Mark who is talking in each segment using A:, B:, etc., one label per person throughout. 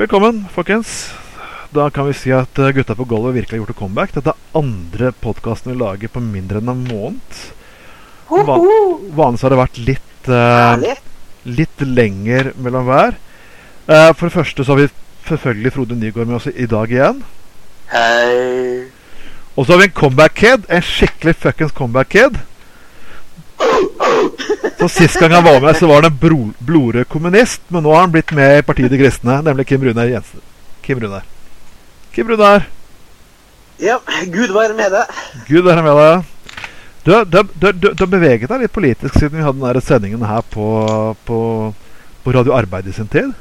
A: Velkommen, folkens. Da kan vi si at eh, Gutta på gulvet virkelig har gjort et comeback. Dette er andre podkasten vi lager på mindre enn en måned. Va vanligvis har det vært litt,
B: uh,
A: litt lenger mellom hver. Uh, for det første så har vi selvfølgelig Frode Nygaard med oss i dag igjen.
B: Hei.
A: Og så har vi en comeback-kid. En skikkelig fuckings comeback-kid. Så Sist gang han var med, så var han en blodrød kommunist. Men nå har han blitt med i Partiet De Kristne, nemlig Kim Runar Jensen. Kim Runar. Kim Runar,
B: Ja, Gud være med deg.
A: Gud være med deg. Du, har- beveget deg litt politisk siden vi hadde den der sendingen her på, på, på Radio Arbeid i sin tid.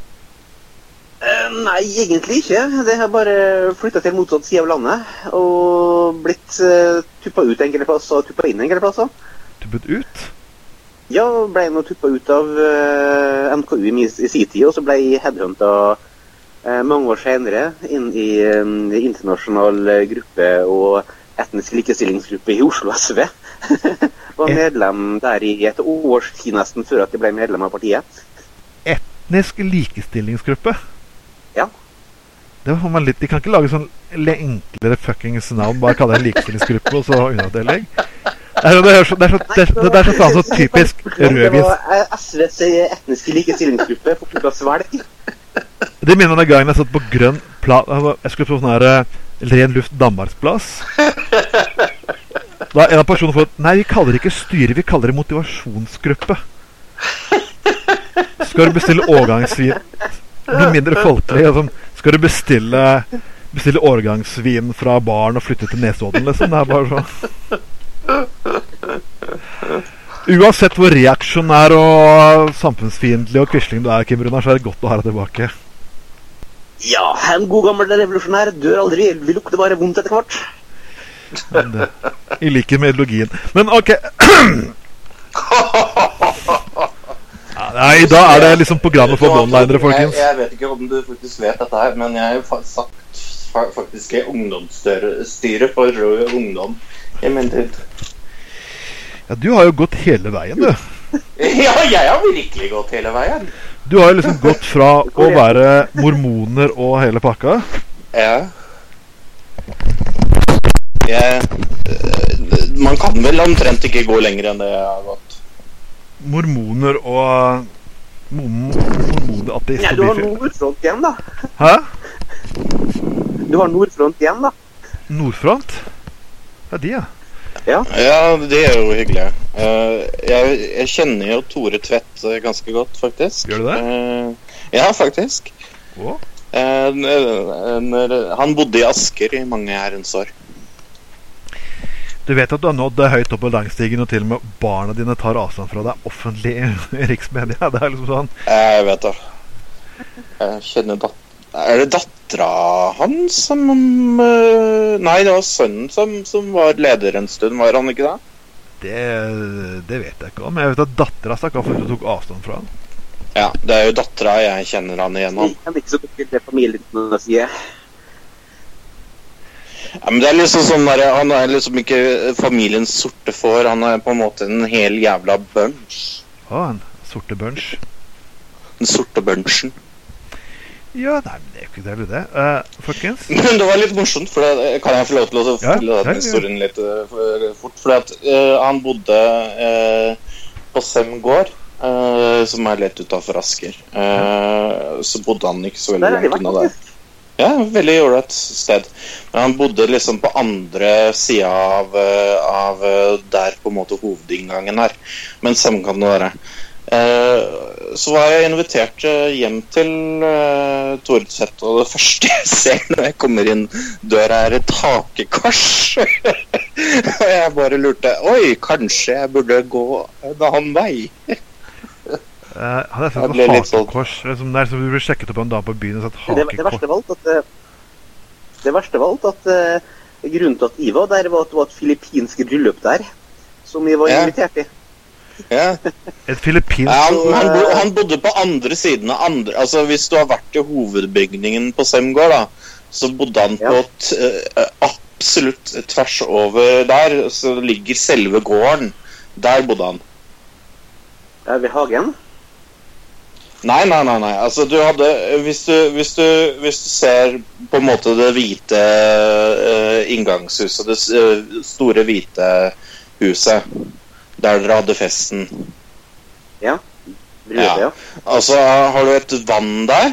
B: Eh, nei, egentlig ikke. Det har bare flytta til motsatt side av landet. Og blitt uh, tuppa ut enkelte plasser og tuppa inn enkelte plasser.
A: Tuppet ut.
B: Ja, ble nå tuppa ut av uh, NKU i, i sin tid, og så ble jeg headhunta uh, mange år senere inn i um, internasjonal eh, gruppe og etnisk likestillingsgruppe i Oslo SV. Var medlem der i et års tid nesten før at jeg ble medlem av partiet.
A: Etnisk likestillingsgruppe.
B: Ja.
A: Det var man litt, De kan ikke lage sånn enklere fuckings navn. Bare kalle det en likestillingsgruppe og så underavdeling. Det er så, det er så, det er så, det er så, så typisk rødvins
B: eh, SVs etniske likestillingsgruppe på klubba Svelg.
A: Det minner om den gangen jeg satt på grønn pla... Jeg skulle på sånn her eh, ren luft Danmarksplass. Da en av personene får Nei, vi kaller det ikke styre, vi kaller det motivasjonsgruppe. Skal du bestille årgangsvin Bli mindre folkelig. Liksom. skal du bestille Bestille årgangsvin fra baren og flytte til Nesodden, liksom? Det er bare sånn. Uansett hvor reaksjonær og samfunnsfiendtlig og quisling du er, Kim Runar, så er det godt å ha deg tilbake.
B: Ja, en god gammel revolusjonær dør aldri. Vi lukter bare vondt etter hvert.
A: Det- I likhet med ideologien. Men OK. Nei, I dag er det liksom programmet for one-linere, folkens.
C: Jeg, jeg vet ikke om du faktisk vet dette her, men jeg har fa- sagt faktisk i ungdomsstyret for Rød Ungdom i mente ut.
A: Ja, Du har jo gått hele veien, du.
C: Ja, jeg har virkelig gått hele veien.
A: Du har jo liksom gått fra å være mormoner og hele pakka.
C: Ja. Jeg, øh, man kan vel omtrent ikke gå lenger enn det jeg har gått.
A: Mormoner og mom- Mormoner ateist
B: Nei,
A: og
B: du har. Nordfront igjen, da.
A: Hæ?
B: Du har Nordfront igjen, da.
A: Nordfront? Ja, de, ja.
B: Ja.
C: Ja, det er jo hyggelig. Uh, jeg, jeg kjenner jo Tore Tvedt eh, ganske godt, faktisk.
A: Gjør du det?
C: Uh, ja, faktisk. Eh, n- han bodde i Asker i mange herrens år.
A: Du vet at du har nådd det høyt opp på langstigen, og til og med barna dine tar avstand fra deg offentlig i riksmedia. Det er liksom sånn
C: Jeg vet det. Jeg kjenner dat Er det dattera hans som eh, Nei, det var sønnen som, som var leder en stund, var han ikke det?
A: Det, det vet jeg ikke om. Jeg vet at dattera stakk av fordi hun tok avstand fra han.
C: Ja, det er jo dattera jeg kjenner han igjennom.
B: Jeg er ikke så godt det familien sier.
C: Ja, men det er liksom sånn der, Han er liksom ikke familiens sorte får, han er på en måte en hel jævla bunch.
A: Å, en sorte bunch.
C: Den sorte bunchen.
A: Ja, nei, men det er jo ikke det, det. Uh, folkens.
C: Men det var litt morsomt, for det, kan jeg få lov til å fortelle
A: ja,
C: den historien litt uh, for, fort? For at uh, han bodde eh, på Sem gård, eh, som er lett utafor Asker. Eh, så bodde han ikke så veldig langt unna der. Ja, veldig ålreit sted. Men han bodde liksom på andre sida av, eh, av eh, der på en måte hovedinngangen er. Men Sem kan det være. Eh, så var jeg invitert eh, hjem til uh, Tordset, og det første jeg ser når jeg kommer inn døra, er et hakekors. og jeg bare lurte Oi, kanskje jeg burde gå en annen vei?
A: Eh, hadde jeg sett et
C: sånn-
A: hakekors liksom, der, så som du ble sjekket opp av en dame på byen og sett
B: Det, det verste
A: hakekors.
B: var alt at Det verste var alt at uh, grunnen til at jeg var der, var at det var et filippinsk bryllup der. Som vi var invitert i.
C: Ja.
A: Et filippinsk
C: Ja, han, han, bo, han bodde på andre siden av andre Altså Hvis du har vært i hovedbygningen på Semgård, da, så bodde han
B: Ja.
C: på t, eh, absolutt tvers over der. Så ligger selve gården. Der bodde han.
B: Der ved hagen.
C: Nei, nei, nei. nei. Altså, du hadde hvis du, hvis, du, hvis du ser på en måte det hvite uh, inngangshuset, det uh, store hvite huset, der dere hadde festen
B: Ja. Brute,
C: Ja.
B: ja.
C: Altså, har du et vann der?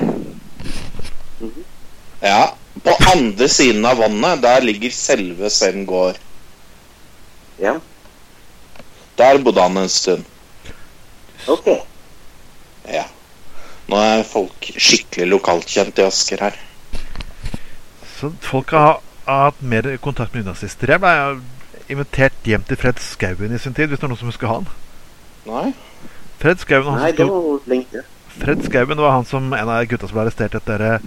B: Mhm.
C: Ja. På andre siden av vannet, der ligger selve Sem gård.
B: ja.
C: Der bodde han en stund.
B: OK.
C: Ja. Nå er folk skikkelig lokalkjent i Asker her.
A: Så folk har, har hatt mer kontakt med nynazister. Jeg ble invitert hjem til Fred Skauen i sin tid, hvis det er noen som husker han.
C: Nei?
A: Fred Skauen, han
B: Nei, det var lenge.
A: Fred Skauen var han som en av gutta som ble arrestert etter eh,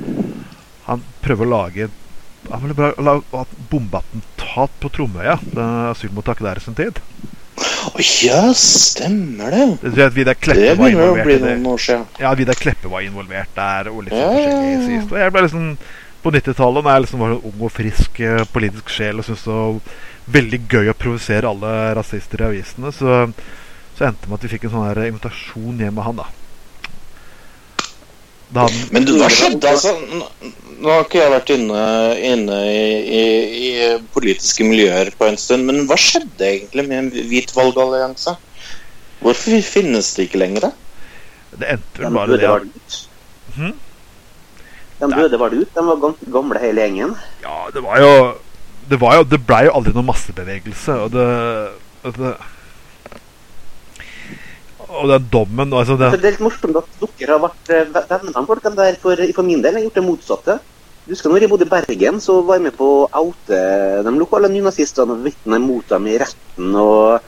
A: Han prøver å lage Han ville bare lage bombeattentat på Tromøya, det asylmottaket der i sin tid.
C: Å ja, stemmer det.
A: Det
C: Det begynner å bli noen år siden.
A: Ja, Vidar Kleppe var involvert der, og litt
C: Ja,
A: sånn
C: ja, ja.
A: sist. Og jeg ble liksom på 90-tallet, da jeg liksom var en ung og frisk eh, politisk sjel og syntes det var veldig gøy å provosere alle rasister i avisene, så, så endte det med at vi fikk en sånn her invitasjon hjem med han, da. Da han
C: Men du, hva skjedde, altså? Nå, har ikke jeg vært inne, inne i, i, i politiske miljøer på en stund, men hva skjedde egentlig med en hvit valgallianse? Hvorfor finnes det ikke lenger? da?
A: Det endte vel bare
B: døde
A: det
B: var det.
A: Mhm.
B: De døde var det ut. De var ganske gamle hele gjengen.
A: Ja, det var jo Det, var jo, det ble jo aldri noen massebevegelse, og det, og det Og den dommen altså det,
B: det er litt morsomt at dere har vært eh, venner med folk. De der, for, for min del har gjort det motsatte. Du husker når jeg bodde i Bergen, så var jeg med på å oute de lokale nynazistene og vitne mot dem i retten. og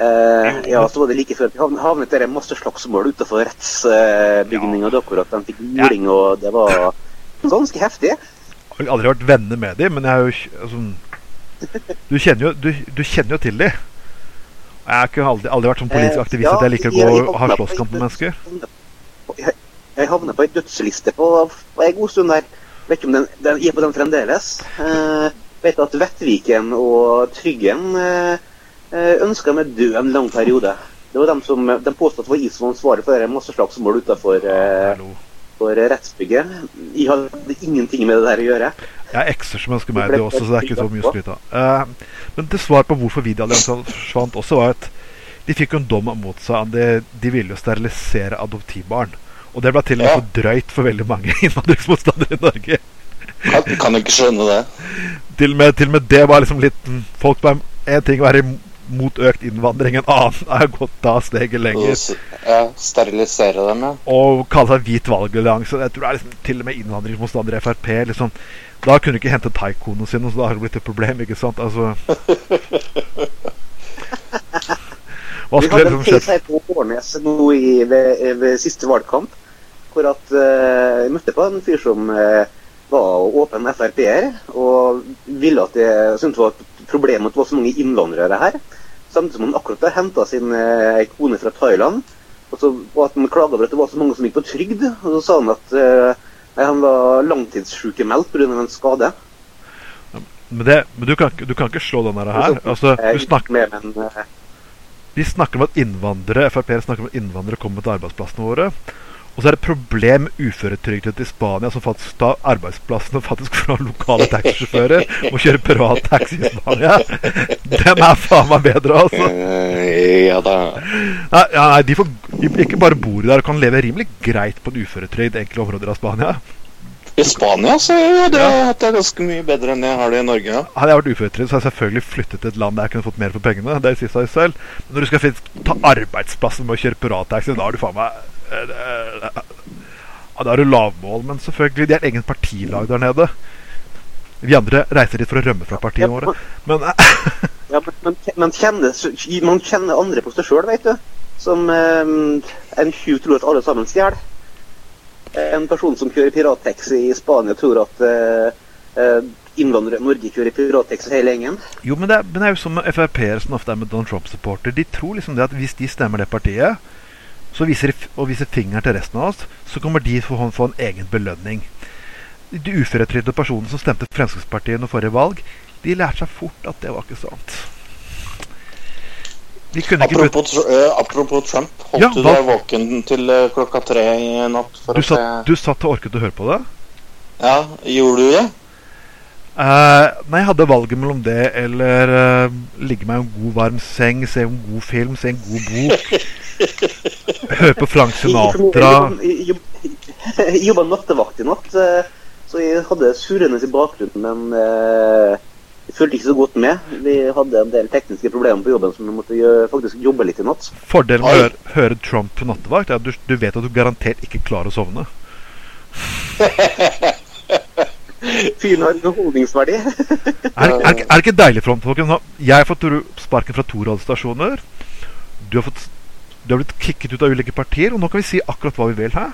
B: eh, ja, Så var det like før vi havn- havnet der det masse slagsmål utenfor rettsbygninga deres. At de fikk juling, og det var ganske heftig.
A: Jeg har aldri vært venner med dem, men jeg er jo altså, du, kjenner jo, du, du kjenner jo til dem. Jeg har ikke aldri, aldri vært sånn politisk
B: Eh,
A: aktivist
B: ja,
A: at jeg liker å gå og ha
B: havnet
A: slåsskamp med mennesker.
B: Jeg, jeg havnet på ei dødsliste på, på en god stund der. Vet ikke om den, den er på den fremdeles. Eh, vet at Vettviken og Tryggen eh, ønska meg død en lang periode. Det var dem som de påstod at det var jeg som var ansvarlig for det masseslagsmål utenfor eh, for rettsbygget. Jeg hadde ingenting med det der å gjøre.
A: Jeg er ekser som ønsker meg det også, så det er ikke så mye å skryte av. Eh, men til svar på hvorfor Videoalliansen forsvant også, var at de fikk jo en dom mot seg. at De, de ville jo sterilisere adoptivbarn. Og det ble til og med for drøyt for veldig mange innvandringsmotstandere i Norge.
C: Kan, kan ikke skjønne det.
A: Til og med, til og med det var liksom litt mm, Folk var En ting å være mot økt innvandring, en annen er gått da steget lenger.
C: Ja, sterilisere dem, ja.
A: Og kalle seg hvit valgallianse. Jeg tror det er liksom til og med innvandringsmotstandere i Frp. Liksom. Da kunne du ikke hente taikoene sine, så da har det blitt et problem. ikke sant? Altså Hva
B: Vi
A: skulle
B: hadde en Vi
A: hadde
B: en på Årnes nå i, ved, ved siste valgkamp, hvor at uh, jeg møtte på en fyr som uh, var åpen Frp-er, og ville at det syntes det var et problem at det var så mange innvandrere her. Samtidig som han akkurat har henta sin eh, kone fra Thailand. Og, så, og at han klaga over at det var så mange som gikk på trygd. Og så sa han at eh, han var langtidssjukemeldt pga. en skade.
A: Men, det, men du, kan, du kan ikke slå den der her. Altså, du snakker,
B: med, men eh,
A: vi snakker om at innvandrere Frp snakker om at innvandrere kommer til arbeidsplassene våre. Og så er det et problem med uføretrygdet i Spania, som faktisk tar arbeidsplassene faktisk fra lokale taxisjåfører. og kjører privat taxi i Spania. Den er faen meg bedre, altså.
C: Eh, Ja da.
A: Nei, ja, nei, de får ikke bare bor der og kan leve rimelig greit på en uføretrygd i enkelte områder av Spania.
C: I Spania så ja. jeg hatt det ganske mye bedre enn jeg har det i Norge. Ja.
A: Hadde jeg vært uføretrygd, så hadde jeg selvfølgelig flyttet til et land der jeg kunne fått mer for pengene. Det sier seg selv. Men når du skal ta arbeidsplassen med å kjøre pirattaxi, da er du faen meg ja, Da er du lavmål. Men selvfølgelig, de har eget partilag der nede. Vi andre reiser dit for å rømme fra partiene våre. Men
B: Ja, men, men, kjenner, man kjenner andre på seg sjøl, vet du. Som eh, en tjuv tror at alle sammen stjeler. En person som kjører pirattaxi i Spania, tror at eh, eh, innvandrere i Norge kjører pirattaxi hele gjengen.
A: Jo, men det, er, men det er jo som Frp-ere som ofte er med Donald Trump-supporter. De tror liksom det at hvis de stemmer det partiet, så viser og viser fingeren til resten av oss, så kommer de få, få en egen belønning. De uføretrygdede personene som stemte Fremskrittspartiet under forrige valg, de lærte seg fort at det var ikke sant.
C: Apropos, eh, apropos Trump, holdt
A: Ja,
C: du deg våken til eh, klokka tre i natt
A: du
C: å se
A: satt, du satt og orket å høre på det?
C: Ja, gjorde du det?
A: Eh, nei, jeg hadde valget mellom det eller uh, ligge meg i en god, varm seng, se en god film, se en god bok. Høre på Frank Sinatra.
B: Jeg jobb- jobba nattevakt i natt, eh, så jeg hadde surrende i bakgrunnen, men uh, jeg fulgte ikke så godt med. Vi hadde en del tekniske problemer på jobben, så vi måtte gjøre, faktisk jobbe litt i natt.
A: Fordelen med å høre, høre Trump på nattevakt er at du, du vet at du garantert ikke klarer å sovne.
B: Fyren har underholdningsverdi.
A: Er, er, er det ikke deilig for ham, folkens? Jeg har fått sparken fra to radiostasjoner. Du har, fått, du har blitt kicket ut av ulike partier, og nå kan vi si akkurat hva vi vil. Hæ?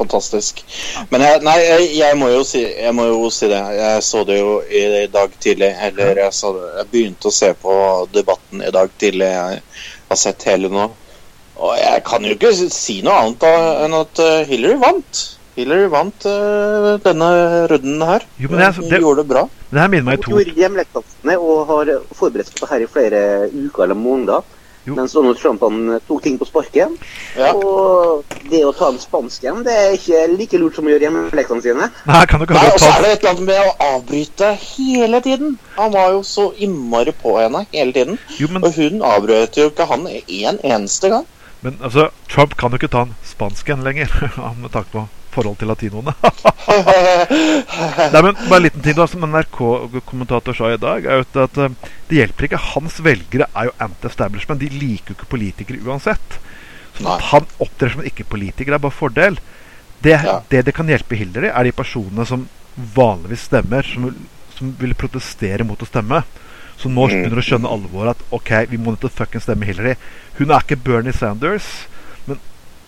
C: Fantastisk. Men jeg, nei, jeg, jeg, må jo si, jeg må jo si det. Jeg så det jo i dag tidlig. Eller jeg, så det, jeg begynte å se på debatten i dag tidlig. Jeg har sett hele nå. Og jeg kan jo ikke si noe annet enn at eh, Hillary vant. Hillary vant uh, denne runden her.
A: Jo, men jeg-
C: Hun
A: det-
C: gjorde det bra.
A: Det her minner meg
B: Hun
A: to
B: gjorde hjemmeleksaksene og har forberedt seg på det her i flere uker eller måneder.
A: Jo.
B: Mens Donald Trump han tok ting på sparket.
C: Ja.
B: Og det å ta en spansk en, det er ikke like lurt som å gjøre hjemmeleksene sine.
A: Nei, kan du ikke
C: Nei, og så er det et eller annet med å avbryte hele tiden. Han var jo så innmari på henne hele tiden.
A: Jo, men,
C: Og hun avbrøt jo ikke han en eneste gang.
A: men altså, Trump kan jo ikke ta en spansk en lenger, med tanke på forhold til latinoene. Nei, men bare en liten ting da, som NRK-kommentator sa i dag, er jo at, eh, det hjelper ikke. Hans velgere er jo anti-establishment. De liker jo ikke politikere uansett. Så at han opptrer som ikke-politiker, er bare fordel. Det,
C: Ja.
A: det det kan hjelpe Hillary, er de personene som vanligvis stemmer, som, som vil protestere mot å stemme. Så nå
C: Mm.
A: begynner å skjønne alvoret at OK, vi må nødt til å fuckings stemme Hillary. Hun er ikke Bernie Sanders, men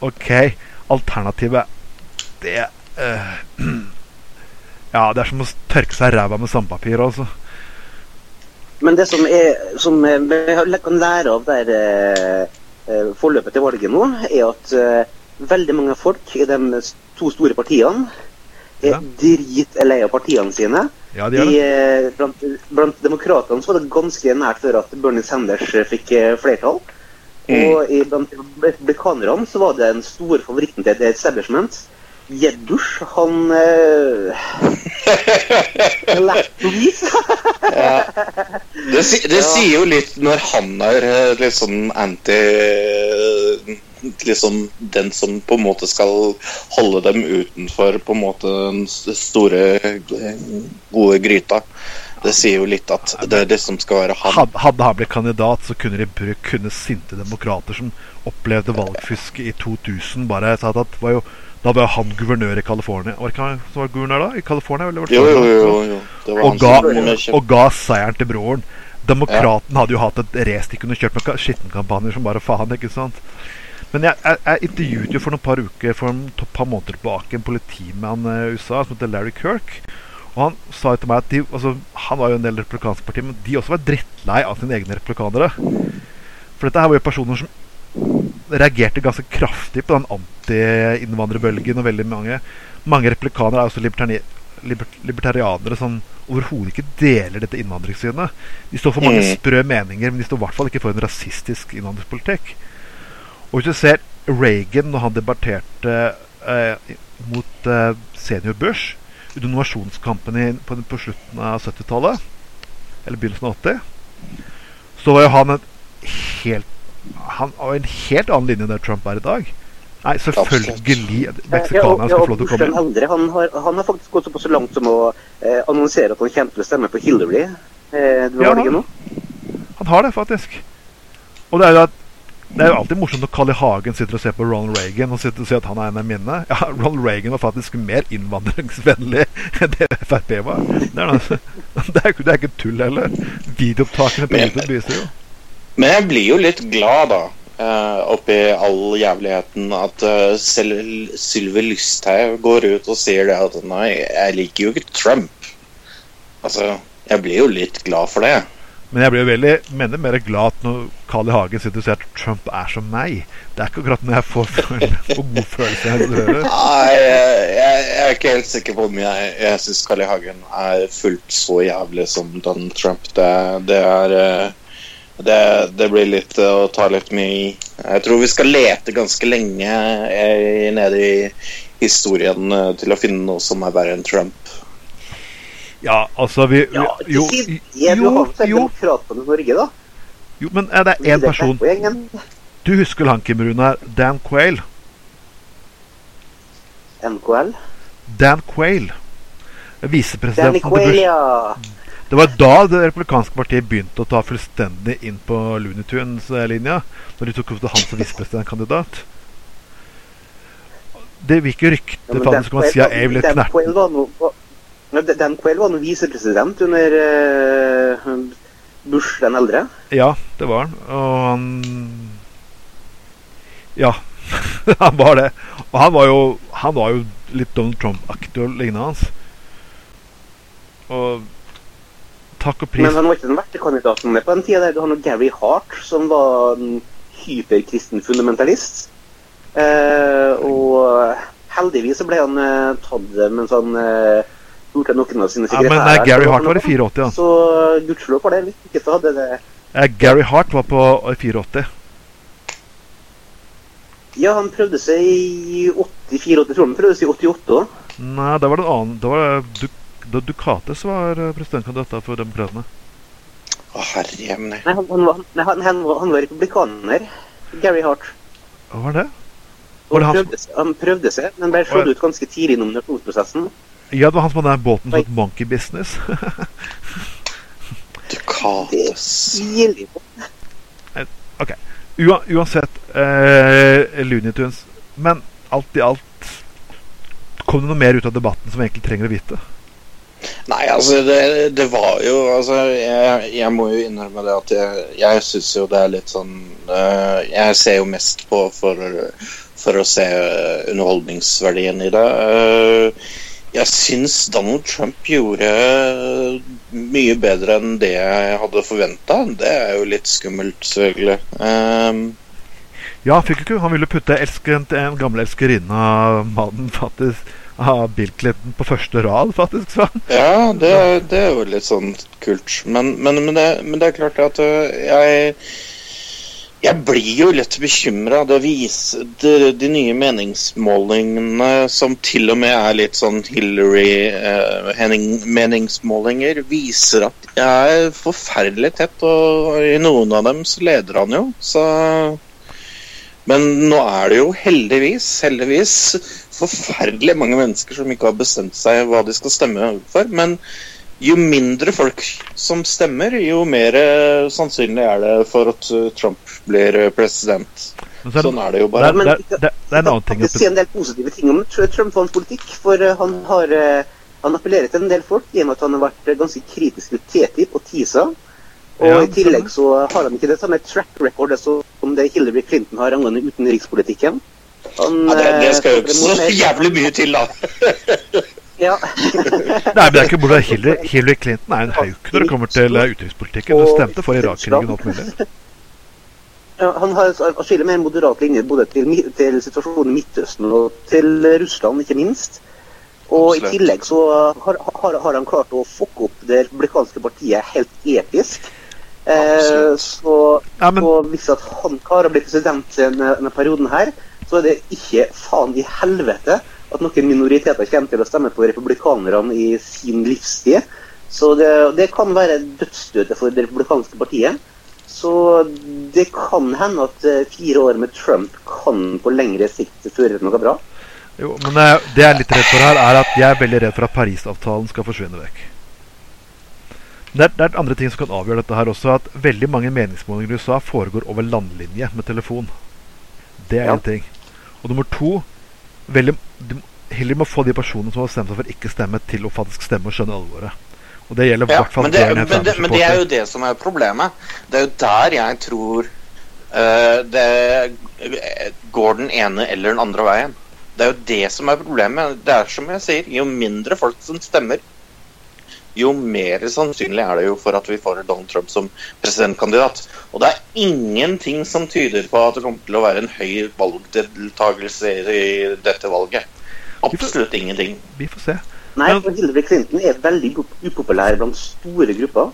A: OK, alternativet Det uh, Ja, det er som å tørke seg ræva med sandpapir, altså.
B: Men det som, er, som vi kan lære av der eh, eh, forløpet til valget nå, er at uh, veldig mange folk i de to store partiene er
A: Ja.
B: dritlei av partiene sine.
A: Ja, de
B: De,
A: det.
B: blant, blant demokratene var det ganske nært før at Bernie Sanders fikk flertall.
C: Mm.
B: Og i, blant republikanerne så var det den store favoritten til The Establishment. Jeb han uh, Lættis.
C: Ja. Det, si, det sier jo litt når han er litt liksom anti eh, Liksom den som på en måte skal holde dem utenfor på en måte den store, eh, gode gryta. Det sier jo litt at det er det som skal være han.
A: Hadde, hadde han blitt kandidat, så kunne de brukt kunne sinte demokrater som opplevde valgfiske i 2000, bare sagt at det var jo, da var han guvernør i California. Var det ikke han som var guvernør da? I California? Eller
C: Jo, jo, jo. jo. Det var
A: og, ga, og ga seieren til broren. Demokraten hadde jo hatt et race de kunne kjørt med skittenkampanjer som bare faen. ikke sant? Men jeg, jeg, jeg intervjuet jo for noen par uker For en par måneder tilbake en politimann i USA som heter Larry Kirk. Og han sa jo til meg at de, altså, han var jo en del republikanske partier, men de også var drittlei av sine egne republikanere. For dette her var jo personer som reagerte ganske kraftig på den anti-innvandrerbølgen. Og veldig mange Mange replikanere er også libertari libertarianere som overhodet ikke deler dette innvandringssynet. De står for mange
C: Mm.
A: sprø meninger, men de står i hvert fall ikke for en rasistisk innvandringspolitikk. Og hvis du ser Reagan når han debatterte eh, mot eh, senior Bush under innovasjonskampen på, på slutten av 70-tallet, eller begynnelsen av 80, så var jo han en helt Han har en helt annen linje enn der Trump er i dag. Nei, selvfølgelig Meksikanerne skal få lov til å komme
B: han, har, han har faktisk gått såpass langt som å eh, annonsere at han kommer til å stemme på Hillary eh, ved
A: Ja,
B: ikke nå.
A: Han har det, faktisk. Og det er jo at det er jo alltid morsomt når Carl I. Hagen sitter og ser på Ronald Reagan og sitter og sier at han er en av mine. Ja, Ronald Reagan var faktisk mer innvandringsvennlig enn det Frp var. Det er, noe, det er, ikke- det er ikke tull heller. Videoopptakene på YouTube viser jo.
C: Men jeg blir jo litt glad, da. Uh, oppi all jævligheten at eh, selv Sylvi Lysthaug går ut og sier det at nei, jeg liker jo ikke Trump. Altså, jeg blir jo litt glad for det.
A: Men jeg blir jo veldig mener mer glad når Carl I. Hagen sitter og sier at Trump er som meg. Det er ikke akkurat når jeg får, for god følelse. Hører.
C: Nei, jeg, jeg, jeg er ikke helt sikker på om jeg, jeg syns Carl I. Hagen er fullt så jævlig som Donald Trump. Det, det er eh, Det, det blir litt eh, å ta litt mye i. Jeg tror vi skal lete ganske lenge eh, nede i historien eh, til å finne noe som er verre enn Trump.
A: Ja, altså vi, vi
B: Ja,
A: jo,
B: det.
A: Jo, jo,
B: Norge, da.
A: jo, men er det én person. Du husker han, Kim Runar? Dan Quayle?
B: NKL.
A: Dan Quayle. Visepresidenten
B: Quayle, ja.
A: Det var da det republikanske partiet begynte å ta fullstendig inn på Looney Tunes-linja. Når de tok opp til han som visepresidentkandidat. Det gikk rykte
B: Ja,
A: faktisk om at CIA ville knerte
B: Dan Quayle var nå visepresident under uh, Bush den eldre.
A: Ja, det var han. Og han Ja, han var det. Og han var jo, han var jo litt Donald Trump-aktig og lignende hans. Og takk og pris
B: Men han var ikke den verste kandidaten på den tida. Du har Gary Hart, som var en hyperkristen fundamentalist. Eh, og heldigvis så ble han eh, tatt mens han eh, gjorde noen av sine
A: Ja, men
B: sekretærer.
A: nei, Gary Hart var i 84, ja.
B: Så gudskjelov for det. Hvis ikke så hadde det
A: Eh, Gary Hart var på 84.
B: Ja, han prøvde seg i 84, tror jeg. Han prøvde seg i 88 òg.
A: Nei, da var det en annen Da var det du, da Ducates var eh, presidentkandidat da for Demokratene.
C: Å, herre jemini.
B: Nei, han, han, var- nei, han, han, var- republikaner. Gary Hart.
A: Hva var det? Var det han
B: prøvde, han prøvde seg, men ble slått ut ganske tidlig i nominasjonsprosessen.
A: Ja, det var han som hadde den båten som Monkey Business.
C: Ducates.
A: ok. Ua, uansett, eh, Looney Tunes. Men alt i alt Kom det noe mer ut av debatten som vi egentlig trenger å vite?
C: Nei, altså, det, det var jo Altså, jeg, jeg må jo innrømme det at jeg, jeg syns jo det er litt sånn uh, Jeg ser jo mest på for, for å se eh, underholdningsverdien i det. Uh, jeg syns Donald Trump gjorde mye bedre enn det jeg hadde forventa. Det er jo litt skummelt, selvfølgelig. Um,
A: Ja, fikk du ikke Han ville putte elsken til en gammel elskerinne av mannen, faktisk. Av Bill Clinton på første rad, faktisk. Så.
C: Ja, det, det er jo litt sånn kult. Men, men, men, det, men det er klart at øh, jeg Jeg blir jo litt bekymra. De, nye meningsmålingene som til og med er litt sånn Hillary-meningsmålinger, viser at jeg er forferdelig tett, og i noen av dem så leder han jo. Så men nå er det jo heldigvis, heldigvis forferdelig mange mennesker som ikke har bestemt seg hva de skal stemme for. Men jo mindre folk som stemmer, jo mer eh, sannsynlig er det for at eh, Trump blir eh, president.
A: Er
C: Sånn er det jo bare.
A: Det, det, er, det, det er en annen ting.
B: Jeg si en del positive ting om Trump og hans politikk. For han har han appellerer til en del folk i og med at han har vært ganske kritisk til TTIP og TISA. Og
A: Ja,
B: i tillegg så har han ikke det samme track record som det Hillary Clinton har angående utenrikspolitikken. Han,
C: Ja, det, det skal jo
B: eh,
C: ikke så jævlig mye til, da.
B: Ja.
A: Nei, men det er ikke borte Hillary, Hillary Clinton er en hauk når det kommer til eh, utenrikspolitikken. Hun stemte for Irak-krigen og alt mulig.
B: Ja, han har skiller mer moderat linje både til, til situasjonen i Midtøsten og til Russland, ikke minst. Og
C: Absolutt.
B: i tillegg så har, har, har han klart å fucke opp det republikanske partiet helt episk. Eh, så,
A: Ja, men-
B: så hvis at han klarer å bli president denne, denne perioden her, så er det ikke faen i helvete at noen minoriteter kommer til å stemme på republikanerne i sin livstid. Så det, det kan være dødsstøtet for det republikanske partiet. Så det kan hende at eh, fire år med Trump kan på lengre sikt føre til noe bra.
A: Jo, men eh, det jeg er litt redd for her, er at jeg er veldig redd for at Parisavtalen skal forsvinne vekk. Det er, det er andre ting som kan avgjøre dette her også. At veldig mange meningsmålinger i USA foregår over landlinje med telefon. Det er
B: Ja.
A: en ting. Og nummer to veldig, du, Hillary må få de personene som har stemt seg for ikke stemme, til å faktisk stemme og skjønne alvoret. Og det gjelder i
C: Ja,
A: hvert fall
C: men, det, men, det, men det er jo det som er problemet. Det er jo der jeg tror uh, det går den ene eller den andre veien. Det er jo det som er problemet. Det er som jeg sier, jo mindre folk som stemmer, jo mer sannsynlig er det jo for at vi får Donald Trump som presidentkandidat. Og det er ingenting som tyder på at det kommer til å være en høy valgdeltakelse i dette valget. Absolutt ingenting.
A: Vi får se.
B: Nei, for Hillary Clinton er veldig upopulær blant store grupper.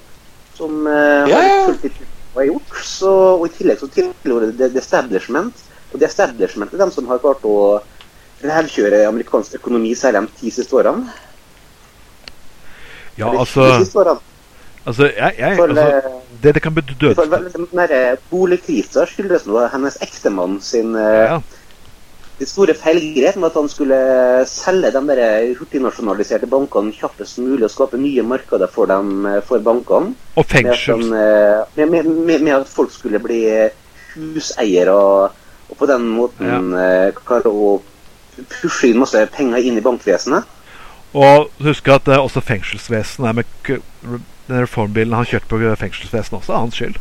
B: Som uh,
C: Ja,
B: har
C: ja.
B: er gjort, så, og i tillegg så tilhører det the establishment. Og det establishment er de som har klart å revkjøre amerikansk økonomi særlig de ti siste årene.
A: Ja, altså, altså, jeg, jeg,
B: For,
A: altså Det det kan bety
B: Den der boligkrisa skyldes nå hennes ektemann sin eh,
A: ja.
B: de store feilgrep med at han skulle selge de der hurtignasjonaliserte bankene kjappest mulig og skape nye markeder for dem eh, for bankene.
A: Og
B: eh, med, med, med, med at folk skulle bli huseiere og, og på den måten ja. klare å pushe inn masse penger inn i bankvesenet.
A: Og husk at eh, også fengselsvesenet er med Den reformbilen han kjørte på fengselsvesenet også, er hans skyld.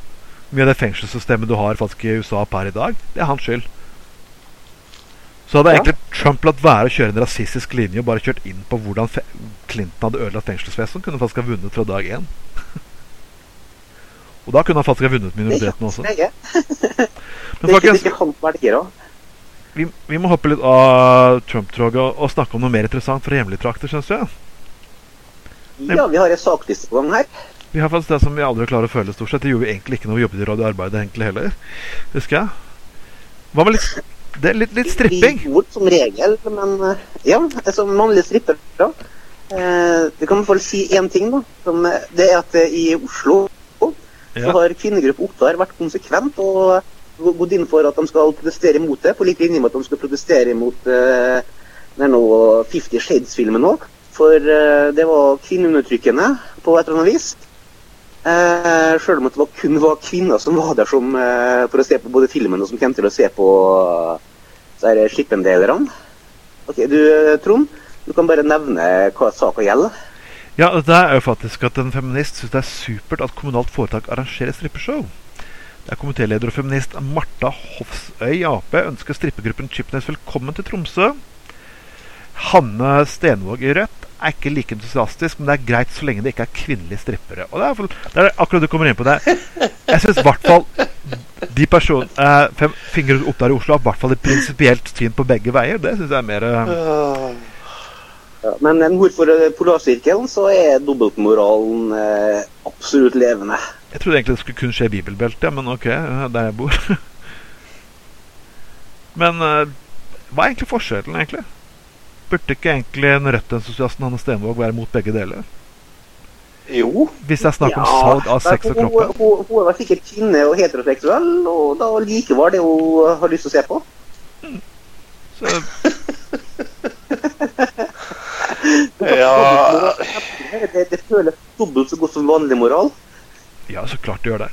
A: Mye av det fengselssystemet du har faktisk i USA per i dag, det er hans skyld. Så hadde
B: Ja.
A: egentlig Trump latt være å kjøre en rasistisk linje og bare kjørt inn på hvordan Clinton hadde ødelagt fengselsvesenet, kunne han faktisk ha vunnet fra dag én. og da kunne han faktisk ha vunnet minoriteten også.
B: Det er ikke,
A: Men
B: det
A: vi, vi må hoppe litt av Trump-toget og, og snakke om noe mer interessant fra hjemlige trakter, syns jeg.
B: Ja, vi har en sakliste på gang her.
A: Vi har faktisk det som vi aldri klarer å føle stort sett. Det gjorde vi egentlig ikke når vi jobbet i radioarbeidet egentlig heller. Husker jeg. Hva med litt, det er litt, litt stripping?
B: Vi gjorde som regel, men eh, ja, som mannlige strippere. Eh, det kan i hvert fall si én ting, da. Som, eh, det er at eh, i Oslo så
A: Ja.
B: har kvinnegruppe Ottar vært konsekvent og gått inn for at de skal protestere imot det, på lik linje med at de skal protestere imot uh, nå Fifty Shades-filmen òg. For uh, det var kvinneundertrykkende på et eller annet vis. Uh, Sjøl om det var kun var kvinner som var der som, uh, for å se på både filmen og som kom til å se på uh, skippendelerne. Ok, du eh, Trond, du kan bare nevne hva saka gjelder.
A: Ja, det er jo faktisk at en feminist syns det er supert at kommunalt foretak arrangerer strippeshow. Det er komitéleder og feminist Marta Hofsøy Ap ønsker strippegruppen Chipnes velkommen til Tromsø. Hanne Stenvåg i Rødt er ikke like entusiastisk, men det er greit så lenge det ikke er kvinnelige strippere. Og det er, det er akkurat du kommer inn på det. Jeg syns i hvert fall de personene eh, Fem fingre opp der i Oslo har i hvert fall et prinsipielt syn på begge veier. Det syns jeg er mer eh,
B: Ja, men hvorfor for polarsirkelen så er dobbeltmoralen eh, absolutt levende.
A: Jeg trodde egentlig det skulle kun skje i bibelbeltet, men ok, eh, der jeg bor. men eh, hva er egentlig forskjellen, egentlig? Burde ikke egentlig en Rødt-entusiasten Hanne Stenvåg være mot begge deler?
C: Jo.
A: Hvis det er snakk om salg av sex og
B: hun,
A: kroppen?
B: hun, hun er vel sikkert kvinne og heteroseksuell, og da likevel det hun har lyst til å se på.
A: Så,
C: Ja
B: Det, det føles dobbelt så godt som vanlig moral.
A: Ja, så klart du gjør det.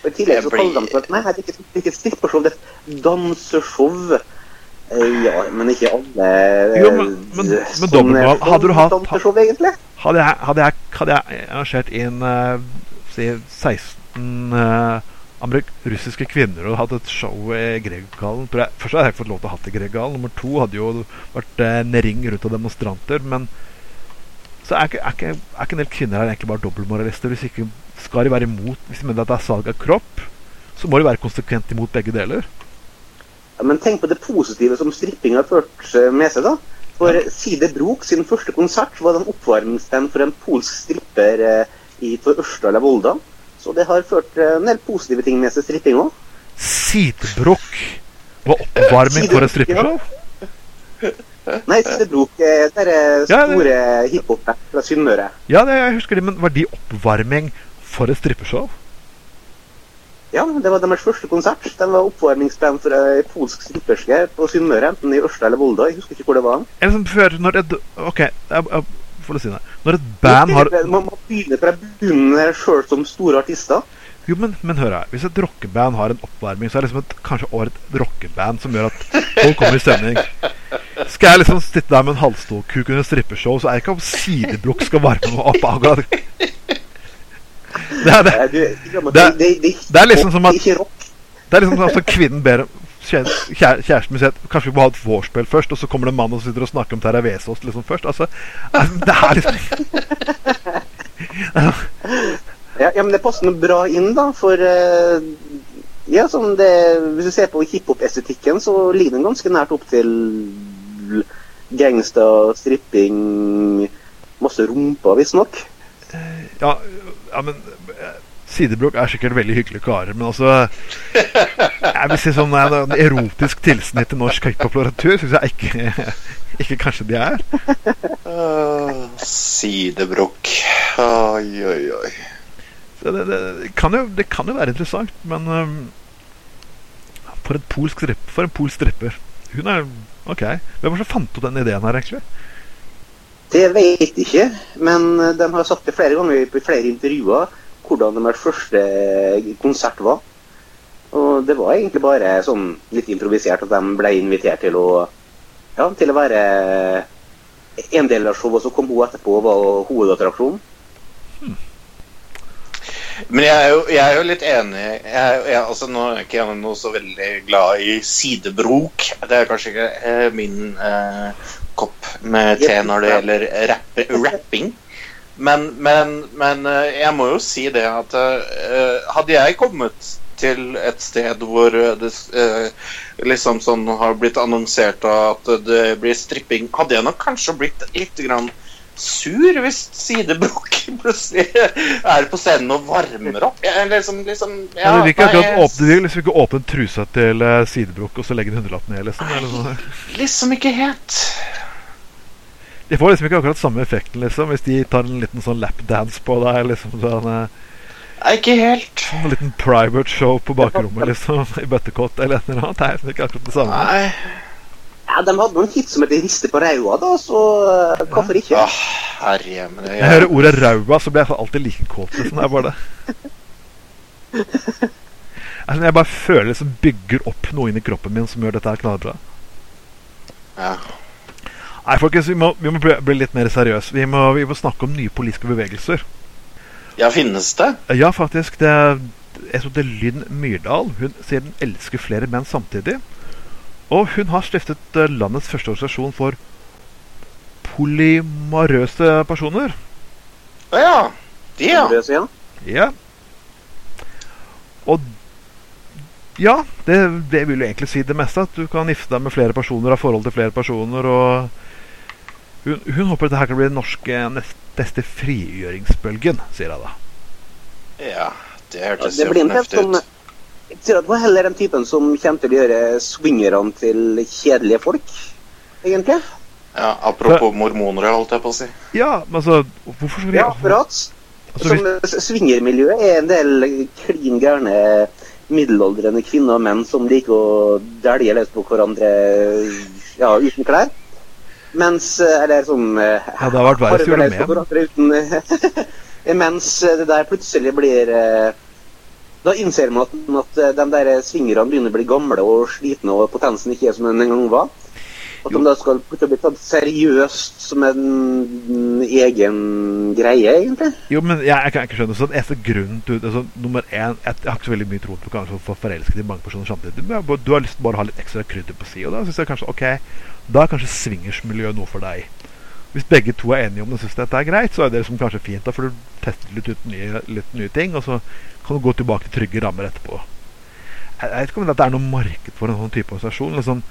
B: Og I tillegg så kaller de det Nei, det er ikke, strippeshow, det er danseshow. Eh, Ja, men ikke alle eh,
A: Jo, men- men- men dobbeltmoral. Hadde du hatt-
B: Danseshow, egentlig?
A: Hadde jeg, hadde jeg, hadde jeg arrangert inn uh, si 16 uh, amerik russiske kvinner og hatt et show i Grieghallen Først hadde jeg ikke fått lov til å ha det i Grieghallen. Nummer to hadde jo vært eh, en ring rundt av demonstranter. Men så er ikke, er, ikke, er ikke en del kvinner her egentlig bare dobbeltmoralister. Hvis ikke skal de være imot Hvis de mener at det er salg av kropp, så må de være konsekvent imot begge deler.
B: Ja, men tenk på det positive som stripping har ført med seg, da. For Side Brok sin første konsert var den en oppvarmingsband for en polsk stripper eh, i Ørsdal og Volda. Så det har ført eh, en del positive ting med seg, stripping òg.
A: Sidebrokk var oppvarming for en strippeshow.
B: Nei, Side Brok er store
A: Ja, det-
B: store hiphop fra Sunnmøre.
A: Ja, det, jeg husker det, men var de oppvarming for et strippeshow?
B: Ja, det var deres første konsert. De var oppvarmingsband for ei polsk stripperske på Sunnmøre, enten i Ørsta eller Volda. Jeg husker ikke hvor det var.
A: Eller som før, når et Ok, jeg, jeg, får si det. Når et band har
B: Man må begynne fra bunnen sjøl som store artister.
A: Jo, men, men hør her. Hvis et rockeband har en oppvarming, så er det liksom et, kanskje årets et rockeband som gjør at folk kommer i stemning. Skal jeg liksom sitte der med en halvståkuk under strippeshow, så er det ikke om sidebrukk skal varme meg opp akkurat. Det er det. Det-
B: det, det,
A: er liksom som at-
B: Det er
A: liksom som at kvinnen ber kjæ- kjæ- kjæresten min sier at kanskje vi må ha et vorspiel først, og så kommer det en mann og sitter og snakker om Terra Vesaas liksom først. Altså, det er liksom
B: Ja, ja, men det passer noe bra inn, da, for eh, ja, sånn det, Hvis du ser på hiphop-estetikken, så ligger den ganske nært opp til gangsta, stripping, masse rumpa, visstnok.
A: Ja, ja men eh, Sidebrok er sikkert veldig hyggelige karer, men altså Jeg vil si sånn en, erotisk tilsnitt til norsk hiphop-litteratur syns jeg ikke, ikke kanskje de er.
C: Uh, sidebrokk. Oi, oi, oi.
A: Det, det, det, kan jo, det kan jo være interessant, men um, for, polsk for en polsk stripper Hun er OK. Hvem var det som fant opp den ideen her, egentlig?
B: Det vet jeg ikke, men de har sagt det flere ganger i flere intervjuer hvordan deres første konsert var. Og det var egentlig bare sånn litt improvisert at de ble invitert til å, ja, til å være en del av showet, og så kom hun etterpå og var hovedattraksjonen.
C: Men jeg er, jo, jeg er jo litt enig jeg, jeg, altså Nå er ikke jeg noe så veldig glad i sidebrok. Det er kanskje ikke eh, min eh, kopp med te når det gjelder rapp, rapping. Men, men, men eh, jeg må jo si det at eh, hadde jeg kommet til et sted hvor det uh, liksom sånn har blitt annonsert at det blir stripping, hadde jeg nok kanskje blitt litt grann sur hvis Sidebrok plutselig er på scenen og varmer opp. Jeg, liksom, liksom,
A: ja, du vil ikke akkurat åpne, du liksom ikke åpne trusa til uh, Sidebrok og så legge en hundrelapp ned? Liksom, eller sånn.
C: liksom ikke helt.
A: De får liksom ikke akkurat samme effekten liksom hvis de tar en liten sånn lapdance på deg. liksom sånn
C: Nei, ikke helt.
A: En liten private show på bakrommet liksom i bøttekott eller et eller annet. Det liksom ikke akkurat det samme.
C: Nei.
B: Ja, De hadde noen hits som het 'Riste på raua', da, så uh, hvorfor ikke?
C: Åh, herre, men det,
A: jeg... jeg hører ordet 'raua', så blir jeg alltid like kåt. Liksom. Det er bare det. altså, jeg bare føler det som bygger opp noe inni kroppen min som gjør dette her knallbra.
C: Ja.
A: Nei, folkens, vi må, vi må bli, bli, litt mer seriøse. Vi, vi, må snakke om nye politiske bevegelser.
C: Ja, finnes det?
A: Ja, faktisk. Det er, jeg tror det er Lynn Myrdal. Hun sier den elsker flere menn samtidig. Og hun har stiftet eh, landets første organisasjon for polymarøse personer.
C: Å ja. De, ja.
B: ja.
A: Ja. Og ja, det, det, vil jo egentlig si det meste. At du kan gifte deg med flere personer, ha forhold til flere personer. og Hun, hun håper dette kan bli den norske neste frigjøringsbølgen, sier jeg da.
C: Ja, det hørtes
B: ja,
C: jo fornuftig
B: sånn,
C: ut.
B: Jeg tror at det var heller den typen som kommer til å gjøre swingerne til kjedelige folk, egentlig.
C: Ja, Apropos mormoner, holdt jeg på å si.
A: Ja, men altså Hvorfor skal vi
B: Ja, akkurat. Altså, som Swingermiljøet er en del klin gærne middelaldrende kvinner og menn som liker å dælje løs på hverandre ja, uten klær. Mens Eller som
A: Ja, det har vært verre å gjøre det
B: med. Mens det der plutselig blir Da innser man at, at de der svingerne begynner å bli gamle og slitne, og potensen ikke er som den en gang var. At de da skal bli tatt seriøst som en egen greie, egentlig.
A: Jo, men jeg, jeg kan ikke skjønne sånn eneste grunn til altså, Nummer én, jeg, jeg, har ikke så veldig mye tro på kanskje å få forelsket i mange personer samtidig. Men du, du har lyst til bare å ha litt ekstra krydder på si, og da syns jeg kanskje ok, da er kanskje swingersmiljøet noe for deg. Hvis begge to er enige om det og syns dette er greit, så er det liksom kanskje fint. Da får du testet litt ut nye, litt nye ting, og så kan du gå tilbake til trygge rammer etterpå. Jeg, vet ikke om det er noe marked for en sånn type organisasjon. liksom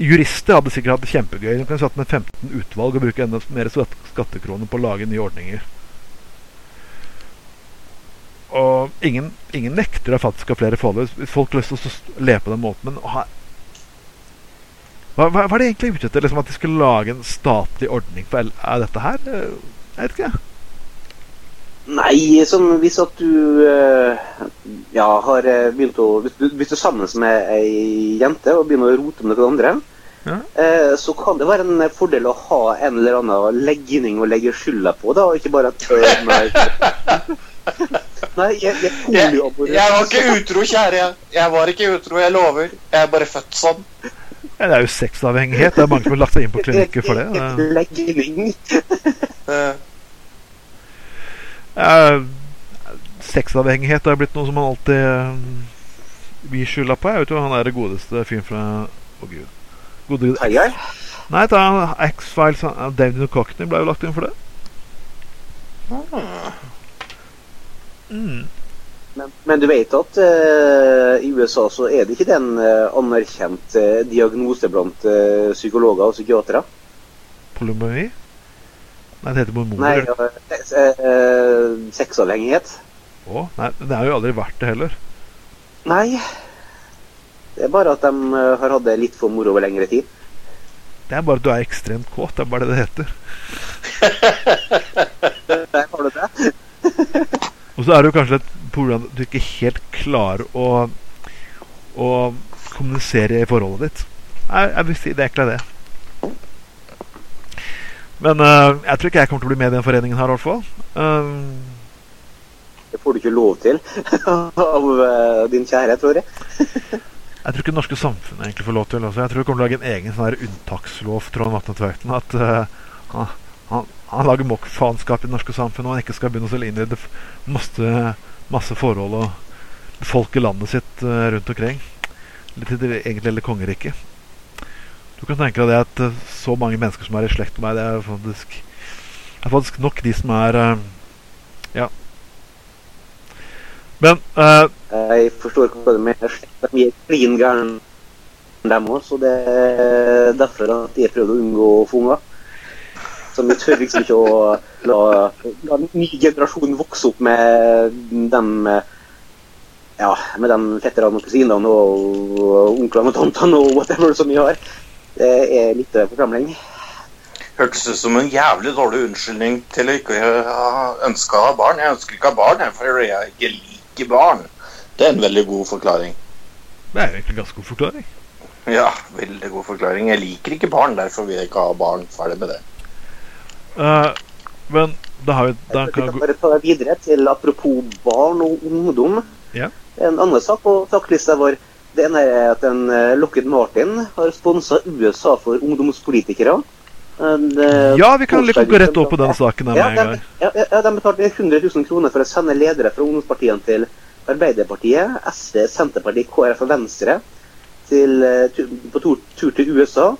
A: Jurister hadde sikkert hatt det kjempegøy. De kunne satt med 15 utvalg og bruke enda mer skattekroner på å lage nye ordninger. Og ingen, ingen nekter at faktisk har flere forhold. Hvis folk har lyst til å leve på den måten. Men ha, hva, hva, hva, er det egentlig ute etter? Liksom at de skulle lage en statlig ordning for er dette her? Jeg vet ikke.
B: Nei, sånn hvis at du ja, har begynt å Hvis du, hvis du er sammen med ei jente og begynner å rote med noen andre,
A: ja.
B: eh, så kan det være en fordel å ha en eller annen legning å legge skylda på, da, og ikke bare at Nei, nei jeg, jeg,
C: jeg, jeg var ikke utro, kjære. Jeg var ikke utro, jeg lover. Jeg er bare født sånn.
A: Ja, det er jo sexavhengighet. Det er mange som har lagt seg inn på klinikker for det.
B: Ja,
A: Uh, Sexavhengighet har blitt noe som man alltid uh, gir skylda på. Jeg vet jo Han er det godeste fyren fra Å, oh, gud. Gode, Nei, ta X-Files David Cockney ble jo lagt inn for det.
C: Ah.
B: Mm. Men, men, du vet at uh, i USA så er det ikke den uh, anerkjent uh, diagnose blant psykologer og psykiatere?
A: Polymoni? Nei, det heter mormoner.
B: Nei, sexavhengighet.
A: Å, nei, det har jo aldri vært det heller.
B: Nei. Det er bare at de har hatt det litt for moro over lengre tid.
A: Det er bare at du er ekstremt kåt. Det er bare det det heter.
B: Der har du det.
A: Og så er det jo kanskje et problem at du ikke helt klarer å, å kommunisere i forholdet ditt. Jeg, jeg vil si det er egentlig det. Men uh, jeg tror ikke jeg kommer til å bli med i den foreningen her, i hvert fall. Eh,
B: Det får du ikke lov til av eh, din kjære, tror jeg.
A: jeg tror ikke det norske samfunnet egentlig får lov til altså. Jeg tror vi kommer til å lage en egen sånn her unntakslov Trond Vatne Tveiten. At uh, han, han, lager mokkfaenskap i det norske samfunnet, og han ikke skal begynne å innrede det masse, masse forhold og befolke landet sitt eh, rundt omkring. Litt til det egentlig hele kongeriket. Du kan tenke deg at eh, så mange mennesker som er i slekt med meg, det er faktisk, er faktisk nok de som er eh, Ja. Men uh,
B: Jeg forstår ikke hva du mener. De er klin gærne, dem òg. Så det er derfor at jeg prøvde å unngå å få unger. Så vi tør liksom ikke å la, la ny generasjon vokse opp med dem ja, med de fetterne og kusinene og onklene og tantene og whatever som vi har. Det er litt forsamling.
C: Hørtes ut som en jævlig dårlig unnskyldning til å ikke ønske å ha barn. Jeg ønsker ikke å ha barn jeg, fordi jeg ikke liker barn. Det er en veldig god forklaring.
A: det er egentlig en ganske god forklaring.
C: Ja, veldig god forklaring. Jeg liker ikke barn, derfor vil jeg ikke ha barn. Ferdig med det.
A: Eh, men da har vi da
B: Vi
A: kan
B: kan bare ta videre til apropos barn og ungdom.
A: Yeah.
B: En annen sak på takklista vår det ene er at en eh, Lockheed Martin har sponsa USA for ungdomspolitikere. En, eh,
A: Ja, vi kan liksom gå rett over på den saken
B: Ja, de, ja, ja, de betalte 100 000 kroner for å sende ledere fra ungdomspartiene til Arbeiderpartiet, SV, Senterpartiet, KrF og Venstre til, på tur, tur til USA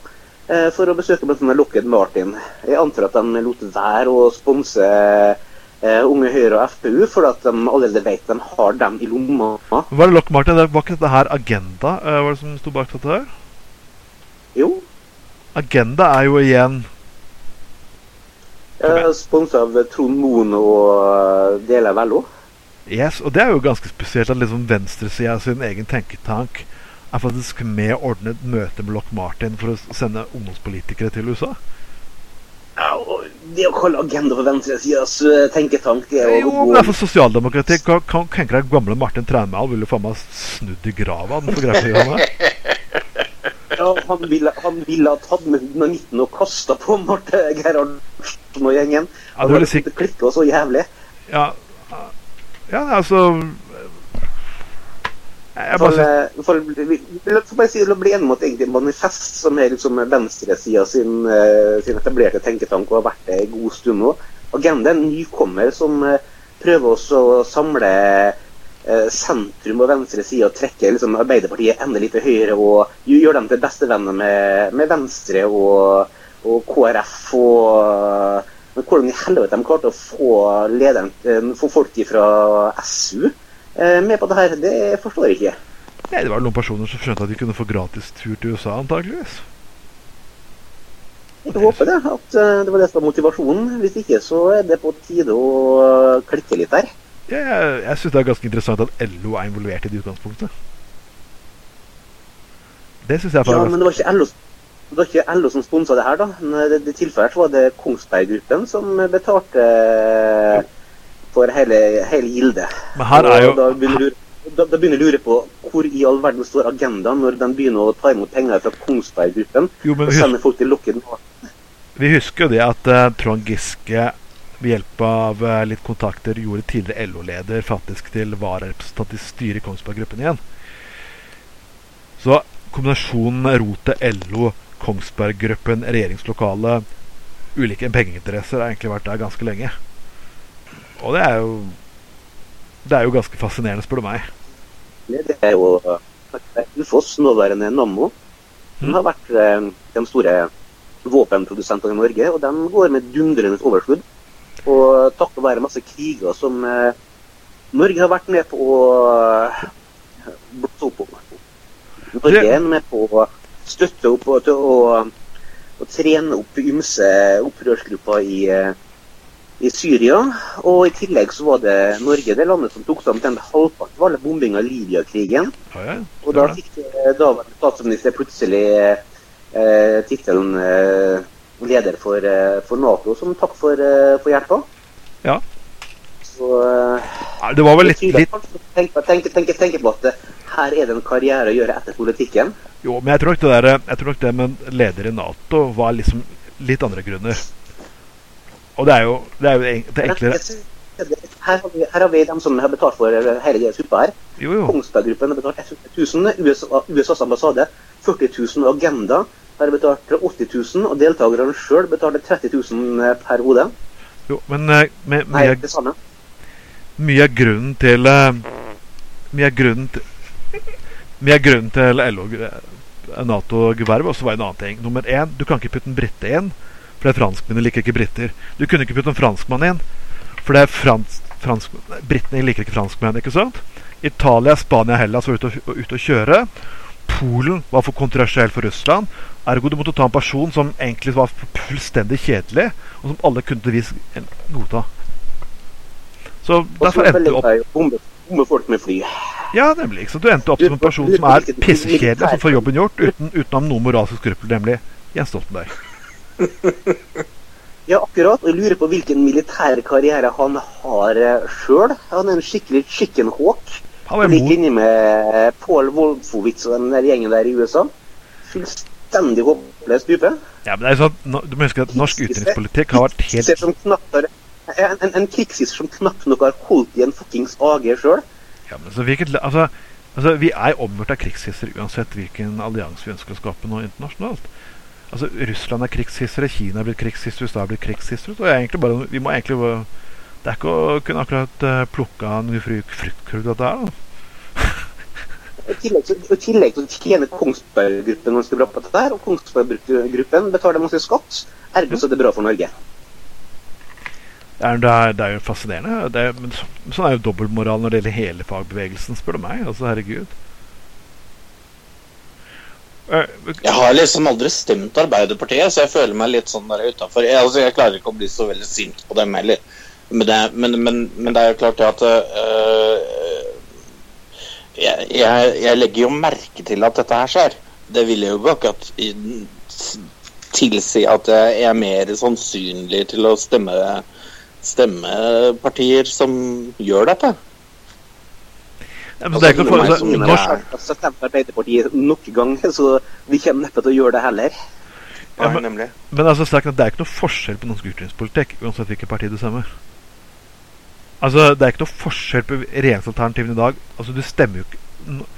B: for å besøke bl.a. Lockheed Martin. Jeg antar at de lot være å sponse eh, Unge Høyre og FPU, for at de allerede vet de har dem i lomma.
A: Var det Lock Martin? Det var ikke dette her Agenda? eh, var det som sto bak dette her?
B: Jo,
A: Agenda er jo igjen
B: eh, sponsa av Trond Moen og eh, deler av LO.
A: Yes, og det er jo ganske spesielt at liksom venstresida sin egen tenketank er faktisk med å ordne et møte med Lock Martin for å sende ungdomspolitikere til USA.
B: Ja, og det å kalle Agenda for venstresidas eh, tenketank det er
A: Jo, men det er for sosialdemokrati. Kan, kan tenke deg gamle Martin Trænmæl ville faen meg snudd i grava. Han.
B: Ja, han ville, han ville ha tatt med dynamitten og kasta på Marte Gerhardsen og gjengen.
A: Ja, det ville sikk-
B: Det klikka så jævlig.
A: Ja, ja altså Jeg
B: For,
A: bare
B: eh, for, si, bli enige om at egentlig Manifest, som er liksom venstresida sin, eh, sin etablerte tenketank og har vært det en god stund nå Agenda er en nykommer som eh, prøver å samle sentrum og venstre side og trekke liksom, Arbeiderpartiet enda litt til høyre og gjøre dem til bestevenner med, med Venstre og, og KrF. og men hvordan i helvete de klarte å få, lederen, få folk fra SU med på det her, det forstår jeg ikke.
A: Nei, det var noen personer som skjønte at de kunne få gratis tur til USA, antakeligvis.
B: Jeg håper det, at eh, det var det som var motivasjonen. Hvis ikke så er det på tide å eh, klikke litt der.
A: Ja, jeg, jeg syns det er ganske interessant at LO er involvert i det utgangspunktet. Det syns jeg
B: Ja,
A: faktisk
B: men det var ikke LO, det var ikke LO som sponsa det her, da. I det, det tilfellet var det Kongsberg-gruppen som betalte eh, for hele, hele gildet.
A: Jo
B: da begynner, du, da, da begynner jeg å lure på hvor i all verden står agendaen når de begynner å ta imot penger fra Kongsberg-gruppen og
A: husk,
B: folk til Martin.
A: vi husker jo det at uh, Trond Giske ved hjelp av uh, litt kontakter gjorde tidligere LO-leder faktisk til vararepresentant i styret i Kongsberg Gruppen igjen. Så kombinasjonen rotet LO, Kongsberg Gruppen, regjeringslokale, ulike pengeinteresser har egentlig vært der ganske lenge. Og det er jo Det er jo ganske fascinerende, spør du meg.
B: Det er jo eh, Ufoss, nåværende Nammo, som
A: Mm.
B: har vært den de store våpenprodusentene i Norge. Og de går med dundrende overskudd. Og takket være masse kriger som eh, Norge har vært med på å eh, blåse opp om. Norge er med på å støtte opp og til å, å trene opp ymse opprørsgrupper i, eh, i Syria. Og i tillegg så var det Norge det landet som tok sammen omtrent halvparten av alle bombinga av Libya-krigen.
A: Ja, ja,
B: Og da fikk eh, daværende statsminister plutselig eh, tittelen eh, leder for, eh, for Nato som takk for, eh, for hjelpa.
A: Ja.
B: Så eh,
A: det var vel litt, litt
B: kanskje på- tenk, tenk, tenk, tenk på at eh, her er det en karriere å gjøre etter politikken.
A: Jo, men jeg tror nok det der, jeg tror nok det med leder i Nato var liksom litt andre grunner. Og det er jo det, er jo det enklere
B: Her har, vi, her har vi dem som har betalt for eh, hele suppa her.
A: Jo, jo.
B: Kongsberg-gruppen har betalt 1000 USA, USAs ambassade 40 000 og Agenda har betalt 80 000, og deltakerne sjøl betalte 30 000 per hode.
A: jo men med, med,
B: Nei, det samme.
A: mye av grunnen til eh, Mye av grunnen til Mye av grunnen til LO eh, Nato-geværet også var en annen ting. Nummer én, du kan ikke putte en brite inn, for det er franskmennene liker ikke briter. Du kunne ikke putte en franskmann inn, for det er frans, fransk, britene liker ikke franskmenn. ikke sant? Italia, Spania, Hellas var ute og, ute og kjøre. Polen var for kontroversiell for Russland. Ergo du måtte ta en person som egentlig var fullstendig kjedelig, og som alle kunne til vis godta. Så derfor endte du opp
B: bombe, folk med fly.
A: ja, nemlig. Så du endte opp som en person som er pissekjedelig, som får jobben gjort uten, utenom noen noe moralske skrupler, nemlig Jens Stoltenberg.
B: Ja, akkurat. Og jeg lurer på hvilken militær karriere han har sjøl. Han er en skikkelig chicken hawk.
A: Imot
B: linje med Paul Wolfowitz og den der gjengen der i USA. Fullstendig håpløs type.
A: Ja, men det er sånn, Du må huske at norsk utenrikspolitikk har vært helt
B: en, en, en krigshisser som knapt nok har holdt i en fuckings AG sjøl.
A: ja, men så hvilket, altså, altså, Vi er omgjort av krigshisser uansett hvilken allianse vi ønsker å skape nå internasjonalt. Altså, Russland er krigshissere, Kina er blitt krigshissere, USA er blitt krigshissere. Så er egentlig bare, vi må egentlig Det er ikke å kunne akkurat uh, plukke av noe fru- fruktkurv, dette her.
B: I tillegg, så, I tillegg til å tjene Kongsberg-gruppen ganske bra på dette her, og Kongsberg-gruppen betaler masse skatt. Ergo så er det bra for Norge.
A: Det er, det er, det jo fascinerende. Det er, men så, sånn er jo dobbeltmoral når det gjelder hele fagbevegelsen, spør du meg. Altså, herregud. Eh,
C: Jeg har liksom aldri stemt Arbeiderpartiet, så jeg føler meg litt sånn der utafor. Jeg, altså, jeg klarer ikke å bli så veldig sint på dem heller. Men det, men, men, men det er jo klart at øh, jeg, jeg, jeg legger jo merke til at dette her skjer. Det vil jo ikke akkurat tilsi at jeg er mer sannsynlig til å stemme, stemme partier som gjør dette.
A: Ja, men det er ikke noe for,
C: som
A: norsk,
B: Altså, stemte Arbeiderpartiet nok gang, så vi kommer neppe til å gjøre det heller.
A: Ja, men- Men altså, det er ikke noe forskjell på norsk utenrikspolitikk, uansett hvilket parti du stemmer. Altså, Det er ikke noe forskjell på regjeringsalternativene i dag. Altså, Du stemmer jo ikke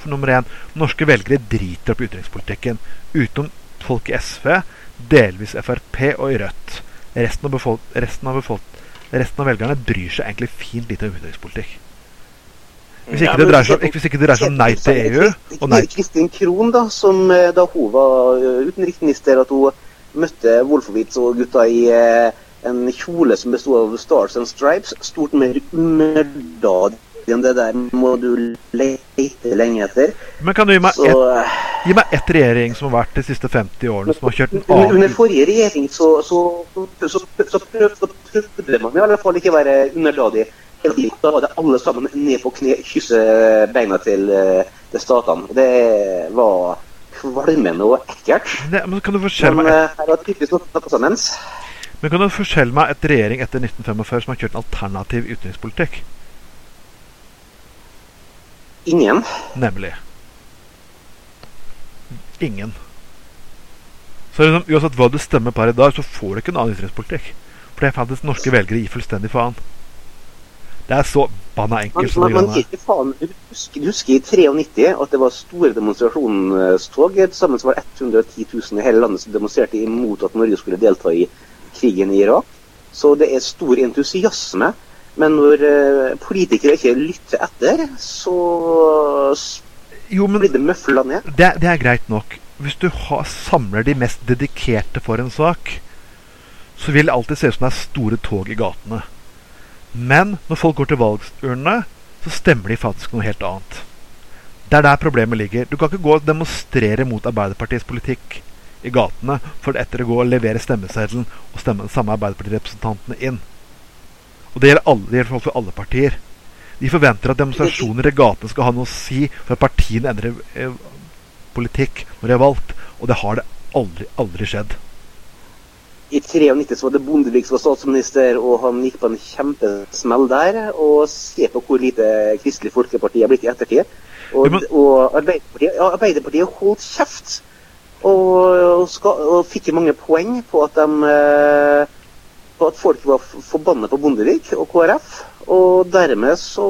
A: For nummer én, norske velgere driter opp i utenrikspolitikken. Utenom folk i SV, delvis Frp og i Rødt. Resten av, befolk resten, av befolk resten av velgerne bryr seg egentlig fint lite om utenrikspolitikk. Hvis ikke, det dreier seg, hvis ikke det dreier seg om nei til EU og nei
B: Kristin Krohn, da, som eh, da hun var eh, utenriksminister, at hun møtte Wolfowitz og gutta i eh, en kjole som bestod av Stars and Stripes, stort mer underdadig enn det der må du lete lenge etter.
A: Men kan du gi meg
B: Så
A: Gi meg ett regjering som har vært de siste 50 årene som har kjørt en
B: under, under forrige regjering så, så, så, så prøvde man i alle fall ikke å være underdadig. Da var det alle sammen ned på kne, kysse beina til, eh, til statene. Det var kvalmende og ekkelt.
A: Det- Men kan du
B: forskjelle
A: meg,
B: eh, her var typisk noe noe sammen.
A: men kan du forskjelle meg et regjering etter 1945 som har kjørt en alternativ utenrikspolitikk?
B: Ingen.
A: Nemlig ingen. Så liksom, Uansett hva du stemmer på her i dag, så får du ikke en annen utenrikspolitikk. For det er faktisk norske velgere gir fullstendig faen. Det er så banna enkelt
B: man, man ikke faen. Du husker, du husker i 93 at det var store demonstrasjonstog. Til sammen var det 110 000 i hele landet som demonstrerte imot at Norge skulle delta i krigen i Irak. Så det er stor entusiasme. Men når eh, politikere ikke lytter etter, så
A: Jo, men
B: blir det møfla ned.
A: det, det er greit nok. Hvis du har, samler de mest dedikerte for en sak, så vil det alltid se ut som det er store tog i gatene. Men når folk går til valgurnene, så stemmer de faktisk noe helt annet. Det er der problemet ligger. Du kan ikke gå og demonstrere mot Arbeiderpartiets politikk i gatene for etter å gå og levere stemmeseddelen og stemme den samme Arbeiderpartirepresentantene inn. Og det gjelder, alle, det gjelder for alle partier. De forventer at demonstrasjoner i gatene skal ha noe å si for at partiene endrer eh, politikk når de er valgt. Og det har det aldri, aldri skjedd.
B: I 93 så var det Bondevik som var statsminister, og han gikk på en kjempesmell der. Og se på hvor lite Kristelig Folkeparti er blitt i ettertid. Og, og Arbeiderpartiet, ja, Arbeiderpartiet holdt kjeft. Og, og, skal, og fikk mange poeng på at de eh, På at folk var forbanna på Bondevik og KrF. Og dermed så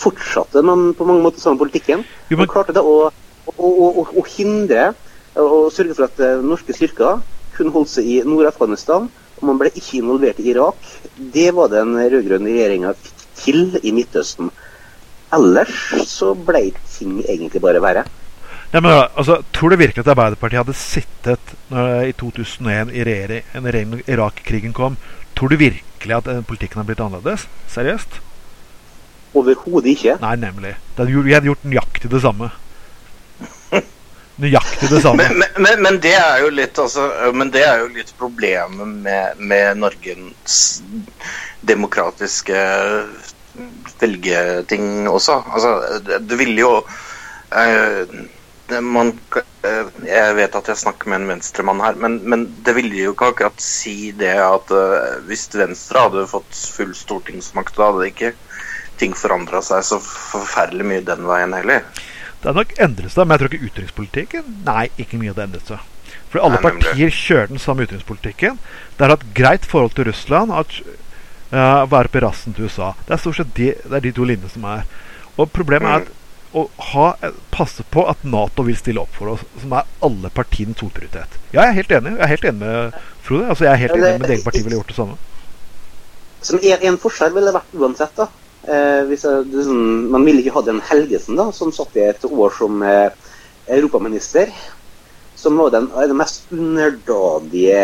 B: fortsatte man på mange måter samme politikken. Man klarte det å, å, å, å hindre og sørge for at eh, norske styrker kun holdt seg i Nord-Afghanistan. Og man ble ikke involvert i Irak. Det var den rød-grønne regjeringa fikk til i Midtøsten. Ellers så ble ting egentlig bare verre.
A: Ja, men, altså, tror du virkelig at Arbeiderpartiet hadde sittet når, i 2001 i regjering, når Irak-krigen kom? Tror du virkelig at eh, politikken hadde blitt annerledes? Seriøst?
B: Overhodet ikke.
A: Nei, nemlig. Det vi hadde gjort nøyaktig det samme. Nøyaktig det samme.
C: Men, men, men, det er jo litt altså, Men det er jo litt problemet med, med Norges demokratiske velgeting også. Altså, det, ville jo eh, man, eh, Jeg vet at jeg snakker med en venstremann her, men, men det ville jo ikke akkurat si det at eh, hvis Venstre hadde fått full stortingsmakt, da hadde ikke ting forandra seg så forferdelig mye den veien heller.
A: Det har nok endret seg, men jeg tror ikke utenrikspolitikken Nei, ikke mye hadde endret seg. Fordi alle partier kjører den samme utenrikspolitikken. Det har hatt greit forhold til Russland. At, uh, være på rassen til USA. Det er stort sett de, det er de to linjene som er. Og problemet er at å ha, eh, passe på at Nato vil stille opp for oss, som er alle partienes hovedprioritet. Ja, jeg er helt enig. Jeg er helt enig med Frode. Altså, jeg er helt enig med eget parti ville gjort det samme.
B: Som en, en forskjell ville det vært uansett. da. Eh, jeg, det, sånn, man ville ikke hatt en Helgesen da, som satt i et år som eh, europaminister. Som var den, den mest underdadige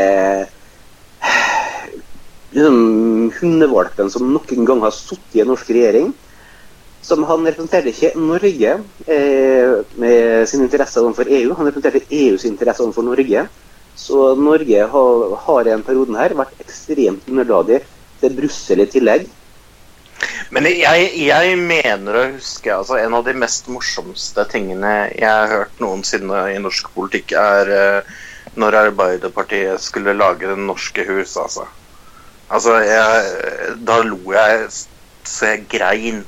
B: liksom, hundevalpen som noen gang har sittet i en norsk regjering. Som han representerte ikke Norge eh, med sin interesse overfor EU, han representerte EUs interesse overfor Norge. Så Norge har, har i denne perioden her vært ekstremt underdadig til Brussel i tillegg.
C: Men jeg, jeg mener å huske altså En av de mest morsomste tingene jeg har hørt noensinne i norsk politikk, er uh, når Arbeiderpartiet skulle lage Det norske hus, altså. Altså, jeg, Da lo jeg så jeg grein.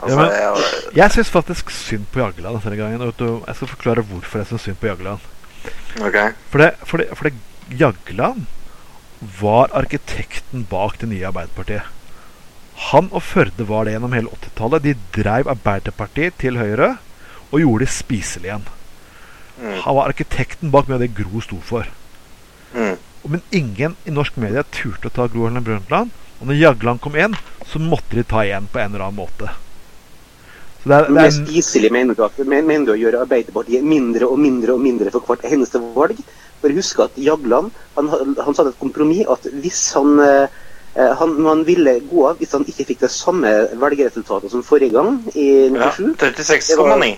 C: Altså,
A: Ja, men-
C: jeg,
A: Jeg syns faktisk synd på Jagland denne gangen. og Jeg skal forklare hvorfor jeg syns synd på Jagland.
C: Okay.
A: For det, for, det, for det Jagland var arkitekten bak det nye Arbeiderpartiet. Han og Førde var det gjennom hele 80-tallet. De dreiv Arbeiderpartiet til høyre og gjorde det spiselig igjen.
C: Mm.
A: Han var arkitekten bak mye av det Gro sto for.
C: Mm.
A: Men ingen i norsk media turte å ta Gro Harlem Brundtland. Og når Jagland kom inn, så måtte de ta igjen på en eller annen måte. Så det er, det
B: Med
A: er,
B: spiselig mener du, mener du å gjøre Arbeiderpartiet mindre og mindre og mindre for hvert eneste valg? For husk at Jagland han, han satte et kompromiss at hvis han, eh, han man ville gå av hvis han ikke fikk det samme velgerresultatet som forrige gang, i
C: Ja, 36,9.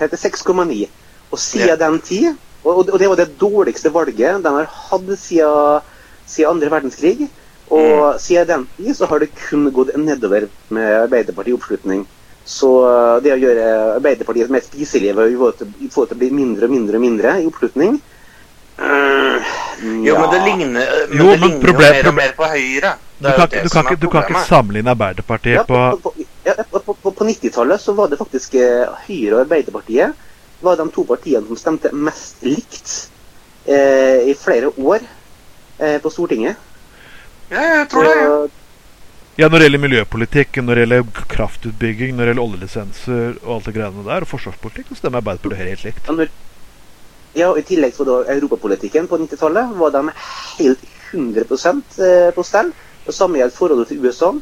B: 36,9. Og siden
C: Ja.
B: den tid og, og det var det dårligste valget de har hatt siden, siden andre verdenskrig. Og siden den tid så har det kun gått nedover med Arbeiderpartiet i oppslutning. Så eh, det å gjøre Arbeiderpartiet mer spiselig ved å få det til- å bli mindre og mindre mindre i oppslutning eh,
C: Jo, men det
B: ja.
C: ligner, men
A: Jo,
C: det
A: men
C: ligner
A: problem-
C: jo mer og mer på Høyre.
A: du, kan, du, kan ikke, du kan ikke sammenligne Arbeiderpartiet
B: Ja,
A: på
B: på, på, ja, på, på, på 90-tallet så var det faktisk eh, Høyre og Arbeiderpartiet var de to partiene som stemte mest likt eh, i flere år eh, på Stortinget.
C: Ja, jeg tror det.
B: Så,
A: Ja, når det gjelder miljøpolitikk, når det gjelder kraftutbygging, når det gjelder oljelisenser og alt det greiene der, og forsvarspolitikk, så stemmer Arbeiderpartiet helt likt.
B: ja, når, ja, og I tillegg så da europapolitikken på 90-tallet var de helt 100 eh, på stell. Det samme gjelder forholdet til USA.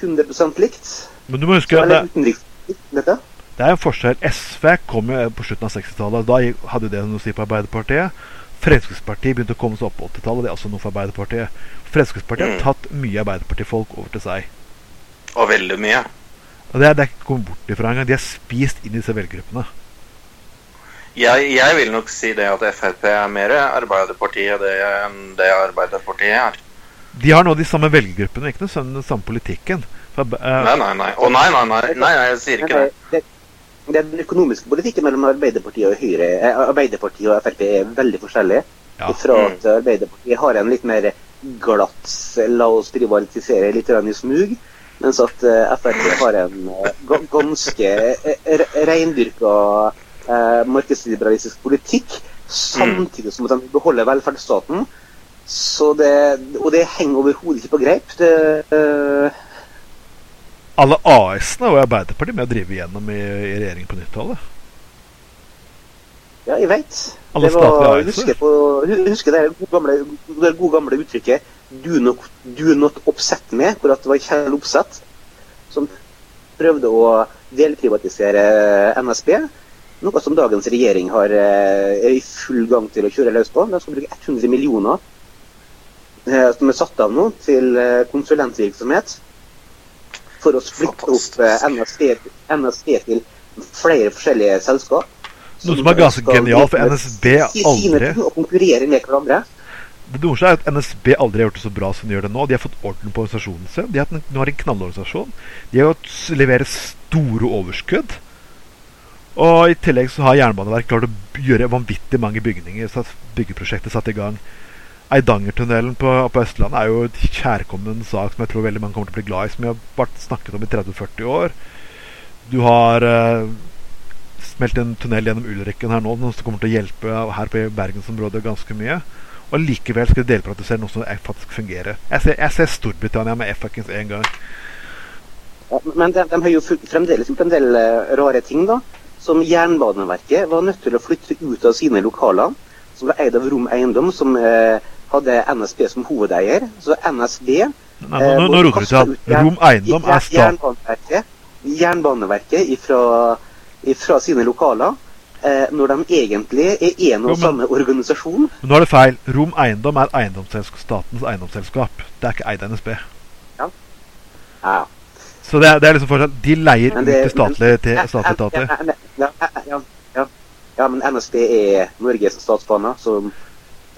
B: 100% likt.
A: Men du må huske at det,
B: Eller utenrikspolitikk, dette.
A: det er en forskjell. SV kom jo på slutten av 60-tallet. Da hadde det noe å si på Arbeiderpartiet. Fremskrittspartiet begynte å komme seg opp på 80-tallet. Det er også noe for Arbeiderpartiet. Fremskrittspartiet har
C: Mm.
A: tatt mye Arbeiderpartifolk over til seg.
C: Og veldig mye.
A: Og det er, det er ikke kommet bort ifra engang. De har spist inn i disse velgergruppene.
C: Jeg, jeg vil nok si det at Frp er mer Arbeiderpartiet det enn det Arbeiderpartiet er.
A: De har nå de samme velgergruppene, ikke noe sånn den samme politikken. For, uh,
C: Nei, nei, nei. Å nei, nei, nei. nei, nei jeg sier ikke det.
B: det, det er den økonomiske politikken mellom Arbeiderpartiet og Høyre eh, Arbeiderpartiet og Frp er veldig forskjellig.
A: Ja.
B: Fra at Arbeiderpartiet har en litt mer glatt La oss privatisere litt i smug. Mens at eh, Frp har en eh, ganske eh, reindyrka eh, markedsliberalistisk politikk. Samtidig som at de beholder velferdsstaten. Så det, og det henger overhodet ikke på greip. Det, eh,
A: alle AS-ene jo Arbeiderpartiet med å drive igjennom i, i regjeringen på 90-tallet.
B: Ja, jeg veit.
A: Alle
B: Det var, husker, på, husker det gode gamle, det gode gamle uttrykket do not, 'do not upset me', hvor det var Kjell Opseth som prøvde å delprivatisere NSB. Noe som dagens regjering har, eh, er i full gang til å kjøre løs på. De skal bruke 100 millioner eh, som er satt av nå til eh, konsulentvirksomhet for å splitte opp NSB, NSB til flere forskjellige selskap.
A: Noe som er ganske genialt, for NSB aldri-
B: Og konkurrere med hverandre.
A: Det morsomme er at NSB aldri har gjort det så bra som de gjør det nå. De har fått orden på organisasjonen sin. De har, en- nå har en knallorganisasjon. De har levert store overskudd. Og i tillegg så har Jernbaneverket klart å gjøre vanvittig mange bygninger. Så byggeprosjektet satt i gang. Eidangertunnelen på, på Østlandet er jo et kjærkommen sak som jeg tror veldig mange kommer til å bli glad i, som vi har vært snakket om i 30-40 år. Du har eh, smelt en tunnel gjennom Ulrikken her nå, som kommer til å hjelpe her på bergensområdet ganske mye. Og likevel skal de delprivatisere noe som faktisk fungerer. Jeg ser, jeg ser Storbritannia med F-fuckings én gang.
B: Men de, de har jo fremdeles gjort en del eh, rare ting, da. Som Jernbaneverket var nødt til å flytte ut av sine lokaler, som var eid av Rom Eiendom, som eh, hadde NSB som hovedeier. Så NSB
A: Nei, nå, nå, nå roter du til. Rom Eiendom er.
B: Jernbaneverket, Jernbaneverket ifra, ifra sine lokaler, eh, når de egentlig er en
A: Jo,
B: og
A: men-
B: samme organisasjon.
A: Men nå er det feil. Rom Eiendom er eiendomsselsk statens eiendomsselskap. Det er ikke eid NSB.
B: Ja.
A: Så det er, det er liksom fortsatt De leier
B: det,
A: ut til statlige til
B: men-
A: statlige etater.
B: Ja, ja, ja, ja, men NSB er Norges statsbane, så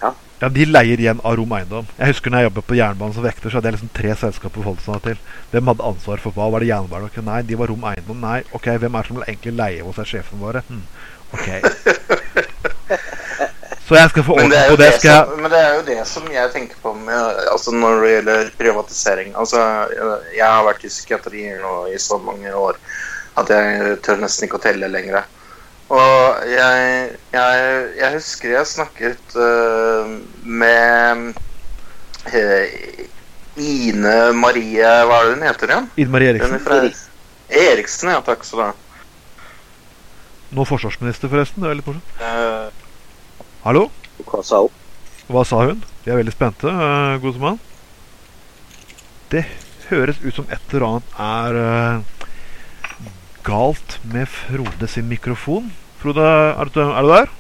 A: Ja, Ja, De leier igjen av Rom Eiendom. Jeg husker når jeg jobbet på jernbanen som vekter, så hadde jeg liksom tre selskaper å forholde seg til. Hvem hadde ansvar for hva? Var det Jernbanen? Nei, de var Rom Eiendom. Nei, ok, hvem er det som egentlig leie hos er sjefene våre? Hm. Ok. Så jeg skal få orden på det.
C: det
A: Skal
C: som, men det er jo det som jeg tenker på med, altså når det gjelder privatisering. Altså, jeg har vært i psykiatri nå i så mange år at jeg tør nesten ikke å telle lenger. Og jeg, jeg, jeg husker jeg snakket uh, med uh, Ine Marie Hva er det hun heter igjen?
A: Ine Marie Eriksen,
C: er fra Eriksen, ja. Takk skal du ha.
A: nå forsvarsminister, forresten. Det er litt morsomt.
C: Eh,
A: Hallo?
B: hva sa hun?
A: Hva sa hun? Vi er veldig spente, uh, gode mann. Det høres ut som et eller annet er uh, galt med Frode sin mikrofon. Frode, er du, er du der?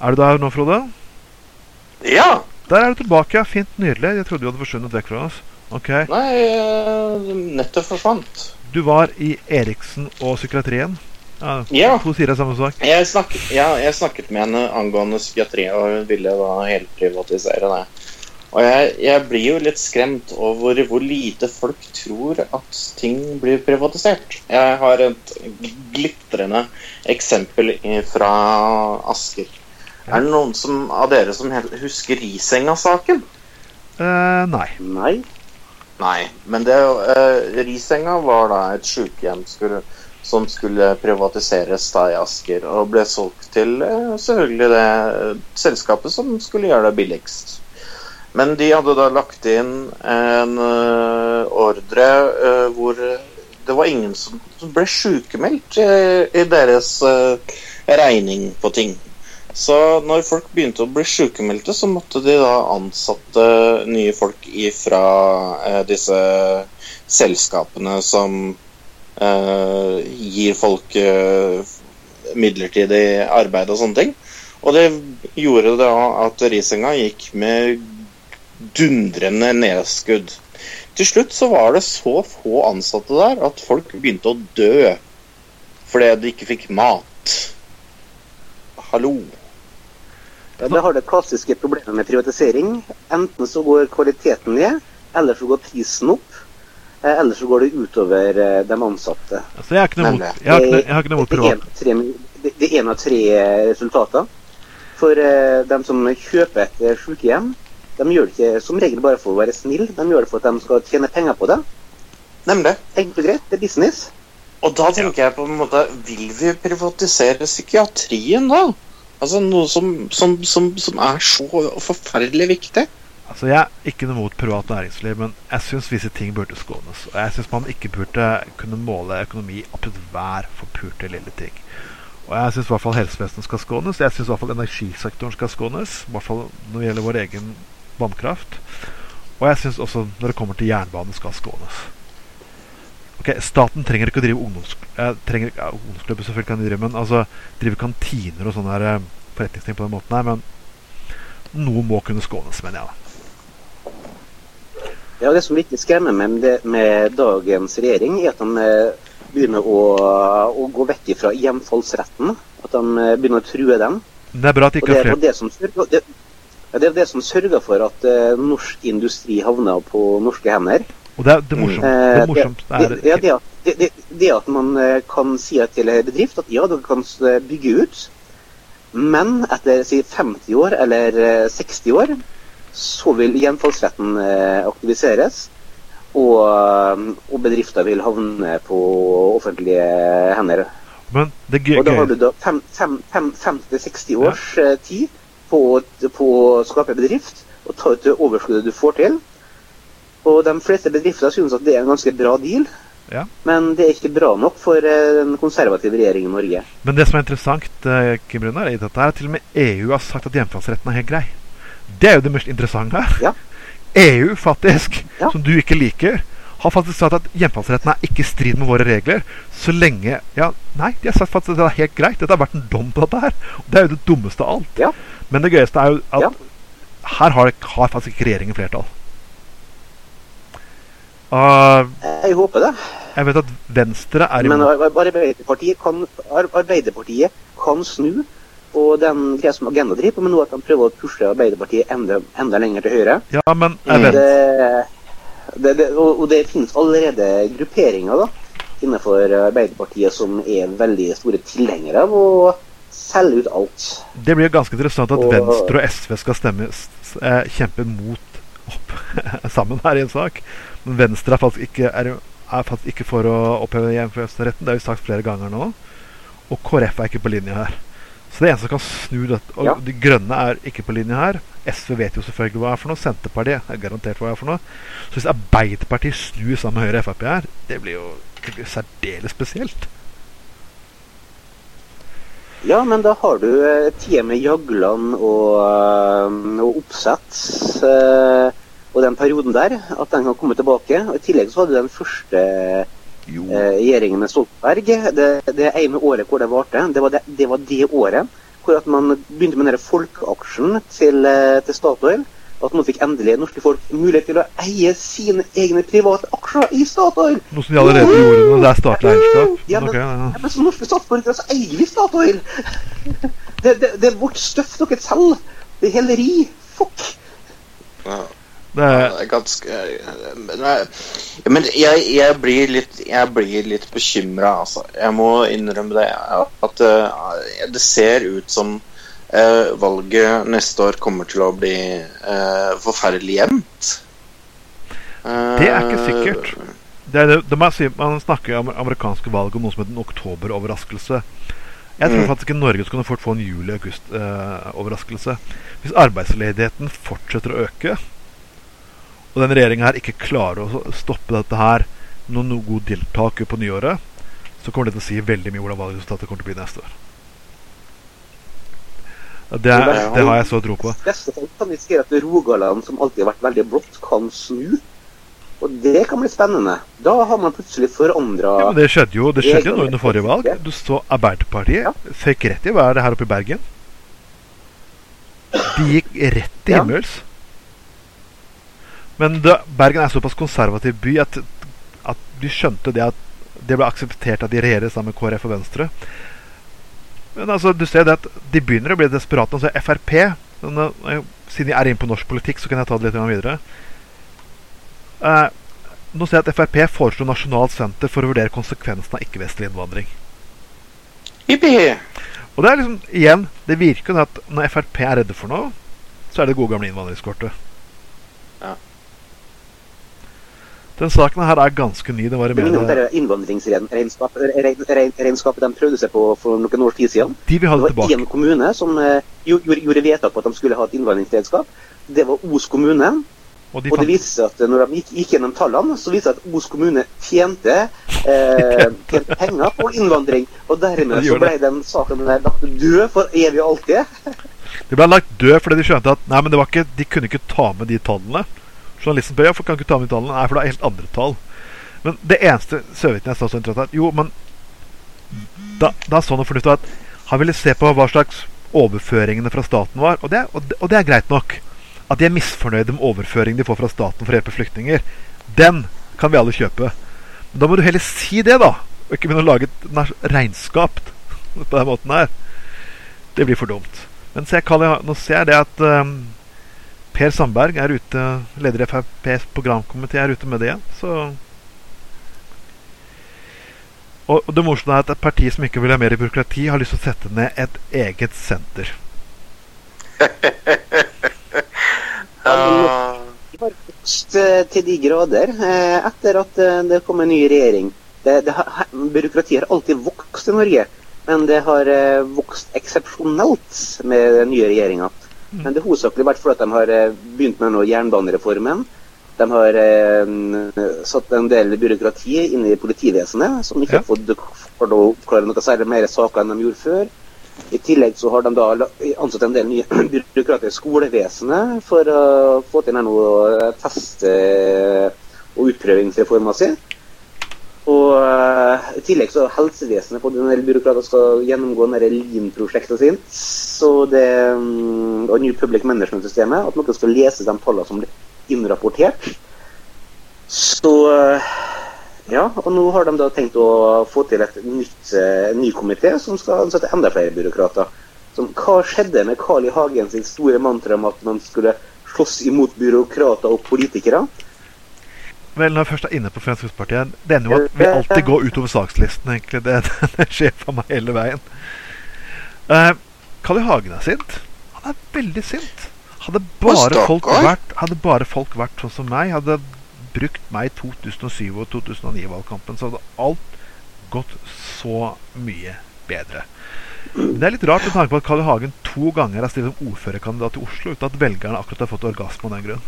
A: Er du der nå, Frode?
C: ja.
A: Der er du tilbake, ja. Fint, nydelig. Jeg trodde du hadde forsvunnet vekk fra oss. Ok.
C: Nei, øh, nettet forsvant.
A: Du var i Eriksen og psykiatrien. Ja,
C: Ja.
A: To sider samme sak.
C: Jeg snakket, ja, jeg snakket med henne angående psykiatri, og hun ville da helprivatisere det. Og jeg, jeg blir jo litt skremt over hvor lite folk tror at ting blir privatisert. Jeg har et glitrende eksempel fra Asker. Er det noen som, av dere som husker Risenga-saken?
A: Uh, nei.
B: Nei.
C: Nei, men det, uh, Risenga var da et sykehjem skulle, som skulle privatiseres da i Asker, og ble solgt til eh, selvfølgelig det eh, selskapet som skulle gjøre det billigst. Men de hadde da lagt inn en eh, ordre hvor det var ingen som, ble sykemeldt i, deres regning på ting. Så når folk begynte å bli sykemeldte, så måtte de da ansatte nye folk ifra disse selskapene som gir folk eh, midlertidig arbeid og sånne ting. Og det gjorde da at Risenga gikk med dundrende nedskudd. Til slutt så var det så få ansatte der at folk begynte å dø fordi de ikke fikk mat. Hallo.
B: Ja, det har det klassiske problemet med privatisering. Enten så går kvaliteten ned, eller så går prisen opp. Eh, Eller så går det utover eh, de ansatte.
A: Altså, jeg har ikke noe mot, jeg har ikke, jeg har ikke noe mot
B: Det er
A: privat.
B: en av tre- det- det er en av tre resultater. For eh, dem som kjøper et eh, sykehjem, de gjør det ikke som regel bare for å være snill, de gjør det for at de skal tjene penger på det.
C: Nemlig.
B: Enkelt og greit, det er business.
C: Og da tenker jeg på en måte Vil vi privatisere psykiatrien da? Altså noe som, som, som, som er så forferdelig viktig?
A: Altså, Jeg er ikke noe mot privat næringsliv, men jeg syns visse ting burde skånes. Og jeg syns man ikke burde kunne måle økonomi absolutt hver forpurte lille ting. Og jeg syns i hvert fall helsevesenet skal skånes. Jeg syns i hvert fall energisektoren skal skånes. I hvert fall når det gjelder vår egen vannkraft. Og jeg syns også når det kommer til jernbane, skal skånes. Ok, Staten trenger ikke å drive ungdomsklubber, eh, trenger, ja, ungdomsklubber, selvfølgelig kan de drive, men altså drive kantiner og sånne eh, forretningsting på den måten her. Men noe må kunne skånes, mener jeg. da.
B: Ja, Det som virkelig skremmer meg med, med dagens regjering, er at de eh, begynner å, å gå vekk fra hjemfallsretten. At de eh, begynner å true den.
A: Det er bra at de ikke
B: det,
A: har
B: er det, er det som sørger for at uh, norsk industri havner på norske hender.
A: Og det er det morsomt, det er morsomt
B: det,
A: er,
B: det, det, at- man kan si til en bedrift at ja, dere kan bygge ut, men etter si 50 år eller eh, 60 år, så vil hjemfallsretten eh, aktiviseres. Og, eh, og bedrifter vil havne på offentlige hender.
A: Men det gøy,
B: Og da har du da fem- fem- fem- 50-60 års ja. tid på, på å skape bedrift og ta ut det overskuddet du får til. Og de fleste bedrifter synes at det er en ganske bra deal,
A: Ja.
B: men det er ikke bra nok for den en konservativ regjering i Norge.
A: men det som er interessant, eh, Kim Runar, er at til og med EU har sagt at hjemfallsretten er helt grei. Det er jo det mest interessante her.
B: Ja.
A: EU, faktisk,
B: Ja.
A: som du ikke liker, har faktisk sagt at hjemfallsretten er ikke i strid med våre regler. Så lenge Ja, nei, de har sagt faktisk at det er helt greit. Dette har vært en dom på dette her. Og det er jo det dummeste av alt.
B: Ja.
A: Men det gøyeste er jo at her har, har faktisk ikke regjeringen flertall. Uh,
B: Jeg håper det.
A: jeg vet at Venstre er
B: Men
A: imot
B: Men Arbeiderpartiet kan, Arbeiderpartiet kan snu på den greie som Agenda driver på, men nå at de prøver å pushe Arbeiderpartiet enda, enda lenger til høyre.
A: Ja, men
C: jeg
A: vet.
B: Det, det, det, og, og det finnes allerede grupperinger da, innenfor Arbeiderpartiet som er veldig store tilhengere av å selge ut alt.
A: Det blir ganske interessant at
B: Og-
A: Venstre og SV skal stemme, eh, kjempe mot opp, sammen her i en sak. Men Venstre er faktisk ikke, er, er faktisk ikke for å oppheve hjemfødselsretten. Det har vi sagt flere ganger nå. Og KrF er ikke på linje her. Så det eneste som kan snu dette Og
B: Ja.
A: De grønne er ikke på linje her. SV vet jo selvfølgelig hva det er for noe. Senterpartiet er garantert hva det er for noe. Så hvis Arbeiderpartiet snur sammen med Høyre og Frp her, det blir jo det blir særdeles spesielt.
B: Ja, men da har du et tida med Jagland og, eh, og Oppsett eh, og den perioden der, at den kan komme tilbake. Og I tillegg så hadde du den første. Eh, regjeringen med Stoltenberg. Det, det ene året hvor det varte, det var det, det var det året hvor at man begynte med den der folkeaksjen til, eh, til Statoil. At nå fikk endelig norske folk mulighet til å eie sine egne private aksjer i Statoil.
A: Noe som de allerede gjorde når det er statlig eierskap.
B: Ja,
A: Men
B: men-
A: ja.
B: Ja, men som norske statsborgere så eier vi Statoil! Det, det, det er vårt støff dere selger. Det er heleri. Fuck.
C: Ja.
A: Det er,
C: ganske Men, jeg- men jeg, jeg blir litt Jeg blir litt bekymra, altså. Jeg må innrømme det. At uh, det ser ut som uh, valget neste år kommer til å bli uh, forferdelig jevnt.
A: Det er ikke sikkert. det det, det må jeg si, Man snakker om amerikanske valg om noe som heter en oktoberoverraskelse. Jeg tror
C: Mm.
A: faktisk ikke Norge skulle fort få en juli-august-overraskelse. Hvis arbeidsledigheten fortsetter å øke, og den regjeringa her ikke klarer å stoppe dette her med noen noe god tiltak på nyåret, så kommer det til å si veldig mye hvordan valgresultatet kommer til å bli neste år. Det, er, det har jeg så tro på.
B: Beste folk kan risikere at Rogaland, som alltid har vært veldig blått, kan snu. Og det kan bli spennende. Da har man plutselig forandra
A: Ja, men det skjedde jo det skjedde jo nå under forrige valg. Du så Arbeiderpartiet
B: Ja.
A: fikk rett i været her oppe i Bergen. De gikk rett til
B: Ja.
A: Men det, Bergen er såpass konservativ by at, at de skjønte det at det ble akseptert at de regjerer sammen med KrF og Venstre. Men altså, du ser det at de begynner å bli desperate. Altså, Frp siden jeg er inne på norsk politikk, så kan jeg ta det litt videre. Eh, nå ser jeg at Frp foreslår Nasjonalt senter for å vurdere konsekvensene av ikke-vestlig innvandring.
C: Jippi!
A: Og det er liksom, igjen, det virker jo at når Frp er redde for noe, så er det gode gamle innvandringskortet.
C: Ja.
A: Den saken her er ganske ny. Det var i media.
B: innvandringsregnskapet de prøvde seg på for noen år tid siden.
A: De vil ha
B: Det
A: det
B: var én kommune som eh, gjorde, gjorde vedtak på at de skulle ha et innvandringsregnskap. Det var Os kommune.
A: Og de
B: Og det viste seg at når de gikk, gikk gjennom tallene, så viste det seg at Os kommune tjente, eh, tjente penger på innvandring. Og dermed så ble den saken der lagt død for evig og alltid.
A: de ble lagt død fordi de skjønte at nei, men det var ikke, de kunne ikke ta med de tallene. Journalisten spør ja, hvorfor kan ikke ta med de tallene. Nei, for det er helt andre tall. Men det eneste Søviknes sa så interessant Jo, men da, da så noe fornuftig at han ville se på hva slags overføringene fra staten var. Og det, og det, og det er greit nok. At de er misfornøyde med overføringen de får fra staten for å hjelpe flyktninger. Den kan vi alle kjøpe. Men da må du heller si det, da. Og ikke begynne å lage et regnskap på den måten her. Det blir for dumt. Men se, Kalle, nå ser jeg det at ehm, Per Sandberg er ute, leder i FrPs programkomité, er ute med det igjen. Så og det morsomme er at et parti som ikke vil ha mer byråkrati, har lyst til å sette ned et eget senter.
B: Vokst eh, til de grader eh, etter at eh, det kom en ny regjering. Det, det har, byråkratiet har alltid vokst i Norge, men det har vokst eksepsjonelt med den nye regjeringa. Men det har hovedsakelig vært fordi de har eh, begynt med jernbanereformen. De har eh, satt en del byråkrati inn i politivesenet, som ikke
A: Ja.
B: har fått oppklare noe særlig mer saker enn de gjorde før. I tillegg så har de da ansatt en del nye byråkrater i skolevesenet for å få til noe feste- og utprøvingsreforma si. Og eh, i tillegg så helsevesenet fått en del byråkrater skal gjennomgå Lean-prosjektet sitt. Så det, mm, og New Public Management-systemet. At noen skal lese de tallene som blir innrapportert. Så eh, ja, og nå har de da tenkt å få til et nytt, eh, en ny komité som skal ansette enda flere byråkrater. Som, hva skjedde med Carl I. Hagen sin store mantra om at man skulle slåss imot byråkrater og politikere?
A: Vel, når jeg først er inne på Fremskrittspartiet Det ender jo at vi alltid går utover sakslisten, egentlig. Det, det skjer for meg hele veien. Uh, I. Hagen er sint. Han er veldig sint. Hadde bare, folk vært, hadde bare folk vært sånn som meg, hadde brukt meg i 2007 og 2009-valgkampen, så hadde alt gått så mye bedre. Men det er litt rart med tanke på at Carl I. Hagen to ganger har stilt som ordførerkandidat i Oslo uten at velgerne akkurat har fått orgasme av den grunn.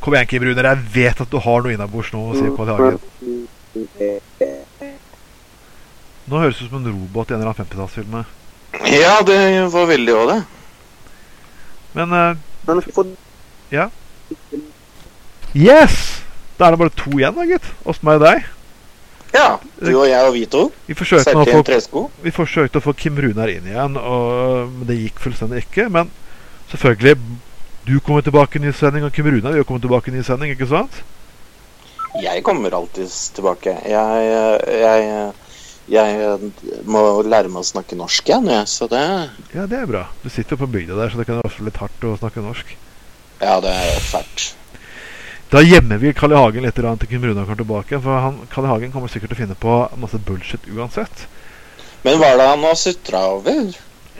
A: Kom igjen, Kim Runer. Jeg vet at du har noe innabords nå, Se på I. Hagen. Nå høres det ut som en robot i en eller annen 50-tallsfilm.
C: ja, det var veldig òg det.
A: Men uh,
B: Men for,
A: yes! Da er det bare to igjen, da, gitt. Oss, meg og deg.
C: Ja. Du og jeg og vi to.
A: Vi forsøkte, å få, vi forsøkte å få Kim Runar inn igjen, og men det gikk fullstendig ikke. Men selvfølgelig Du kommer tilbake i ny sending, og Kim Runar vil jo komme tilbake i ny sending, ikke sant?
C: Jeg kommer alltid tilbake. Jeg, jeg, jeg må lære meg å snakke norsk igjen, jeg. Så det
A: Ja, det er bra. Du sitter jo på bygda der, så det kan være litt hardt å snakke norsk.
C: Ja, det er fælt.
A: Da gjemmer vi Kalle Hagen litt til Kim Runar kommer tilbake. For han, Kalle Hagen kommer sikkert til å finne på masse bullshit uansett.
C: Men hva er det han har sutra over?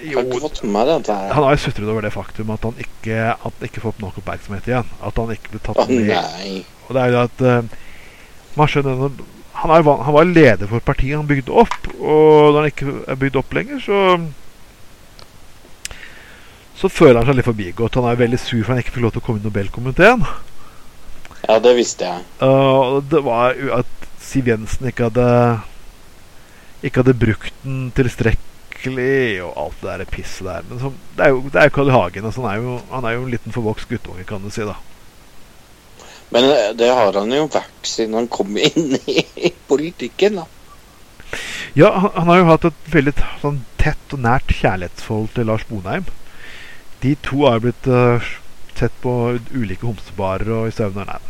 A: Jo, han har jo sutret over det faktum at han ikke At han ikke får nok oppmerksomhet igjen. At han ikke blir tatt
C: ned
A: med
C: nei.
A: Og det er jo at eh, man skjønner han, er, han var leder for partiet han bygde opp, og når han ikke er bygd opp lenger, så Så føler han seg litt forbigått. Han er veldig sur for han ikke fikk lov til å komme i Nobelkomiteen.
C: Ja, det visste jeg.
A: Uh, det var at Siv Jensen ikke hadde Ikke hadde brukt den tilstrekkelig, og alt det der pisset der. Men så, det er jo det er jo Carl Hagen. Altså, han, er jo, han er jo en liten forvokst guttunge, kan du si. da
C: Men eh, det har han jo vært siden han kom inn i politikken, da.
A: Ja, han, han har jo hatt et veldig sånn tett og nært kjærlighetsforhold til Lars Bonheim. De to har blitt uh, sett på ulike homsebarer og i sauner. Nei.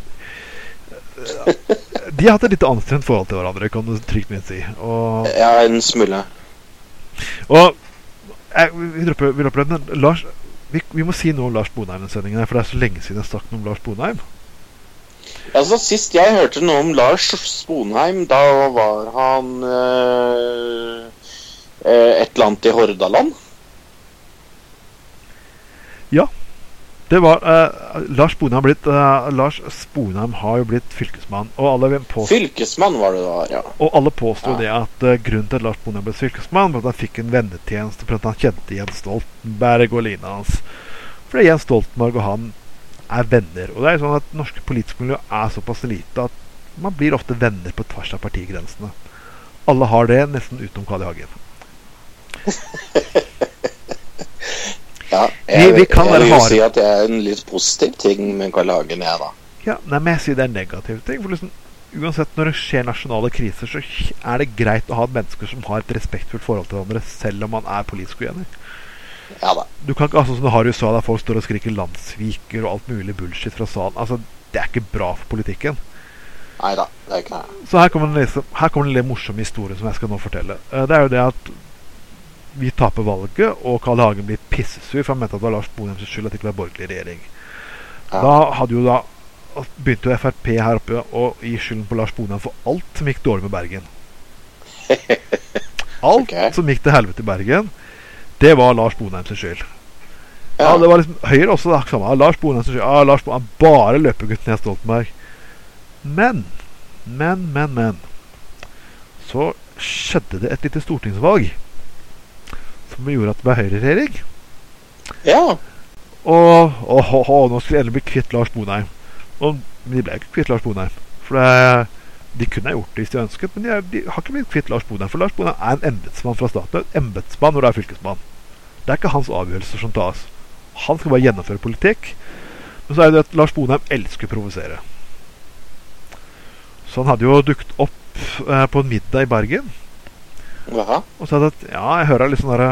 A: Eh, De har hatt et litt anstrengt forhold til hverandre, kan du trygt minst si. Og,
C: Ja, en smule.
A: Og jeg, vi, dropper, vi dropper den. Lars, vi, vi må si noe om Lars Bonheim den sendingen, for det er så lenge siden jeg snakket om Lars Bonheim.
C: Altså, Sist jeg hørte noe om Lars Sponheim, da var han eh, eh, et eller annet i Hordaland.
A: Det var uh, Lars Bonheim blitt uh, Lars Sponheim har jo blitt fylkesmann, og alle, påstod,
C: Fylkesmann var det da, ja.
A: og alle påsto
C: Ja.
A: det at uh, grunnen til at Lars Bonheim ble fylkesmann, var at han fikk en vennetjeneste for at han kjente Jens Stoltenberg og lina hans. Fordi Jens Stoltenberg og han er venner. Og det er jo sånn at norske politiske miljø er såpass lite at man blir ofte venner på tvers av partigrensene. Alle har det, nesten utenom Carl I. Hagen.
C: ja jeg,
A: vi kan
C: jeg
A: jeg
C: vil jo si at det er en litt positiv ting med Karl Hagen, jeg, da.
A: Ja, nei, men jeg sier det er en negativ ting. For liksom, uansett når det skjer nasjonale kriser, så er det greit å ha mennesker som har et respektfullt forhold til hverandre, selv om man er politisk uenig.
C: Ja da.
A: Du kan ikke, altså Som du har i USA, der folk står og skriker landssviker og alt mulig bullshit fra salen. Altså, Det er ikke bra for politikken.
C: Nei da, det er ikke det.
A: Så her kommer en, liksom, her kommer en litt morsom historie som jeg skal nå fortelle. Eh, Det er jo det at vi taper valget, og Carl Hagen blir pissesur, for han mente at det var Lars Bonheims skyld at det ikke var borgerlig regjering.
C: Ja.
A: Da hadde jo da begynte jo Frp her oppe å gi skylden på Lars Bonheim for alt som gikk dårlig med Bergen. Alt
C: okay.
A: som gikk til helvete i Bergen, det var Lars Bonheims skyld. Ja,
C: Ja.
A: det var liksom Høyre også da, samme. Lars Bonheims skyld. Ja, Lars Bonheim, bare løpegutten Jens Stoltenberg. Men, men, men, men Så skjedde det et lite stortingsvalg som gjorde at det ble høyreregjering.
C: ja.
A: Og og, og, og, nå skulle jeg endelig bli kvitt Lars Bonheim. Og, men de ble ikke kvitt Lars Bonheim. For det, de kunne ha gjort det hvis de ønsket, men de, er- de har ikke blitt kvitt Lars Bonheim. For Lars Bonheim er en embetsmann fra staten. En embetsmann når du er fylkesmann. Det er ikke hans avgjørelser som tas. Han skal bare gjennomføre politikk. Men så er det det at Lars Bonheim elsker å provosere. Så han hadde jo dukket opp eh, på en middag i Bergen
C: Jaha.
A: og sa at ja, jeg hører litt sånne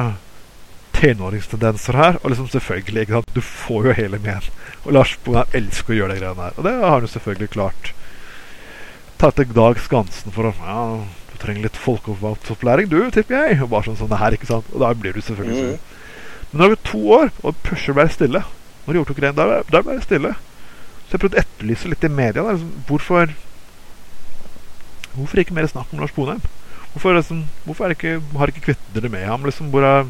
A: tenåringstendenser her. Og liksom selvfølgelig, ikke sant, du får jo hele med. Og Lars Bonheim elsker å gjøre de greiene her. Og det har han jo selvfølgelig klart. Ta til Dag Skansen for å Ja, du trenger litt folkeopplæring, du, tipper jeg. Og bare sånn sånn her, ikke sant. Og da blir du selvfølgelig sur. Men nå har gått to år, og pusher ble stille. Når de overtok greiene, der, der ble det stille. Så jeg prøvde å etterlyse litt i media. Der, liksom, hvorfor Hvorfor ikke mer snakk om Lars Bonheim? Hvorfor, liksom, hvorfor det ikke, har ikke kvittet dere med ham? Liksom, hvor er,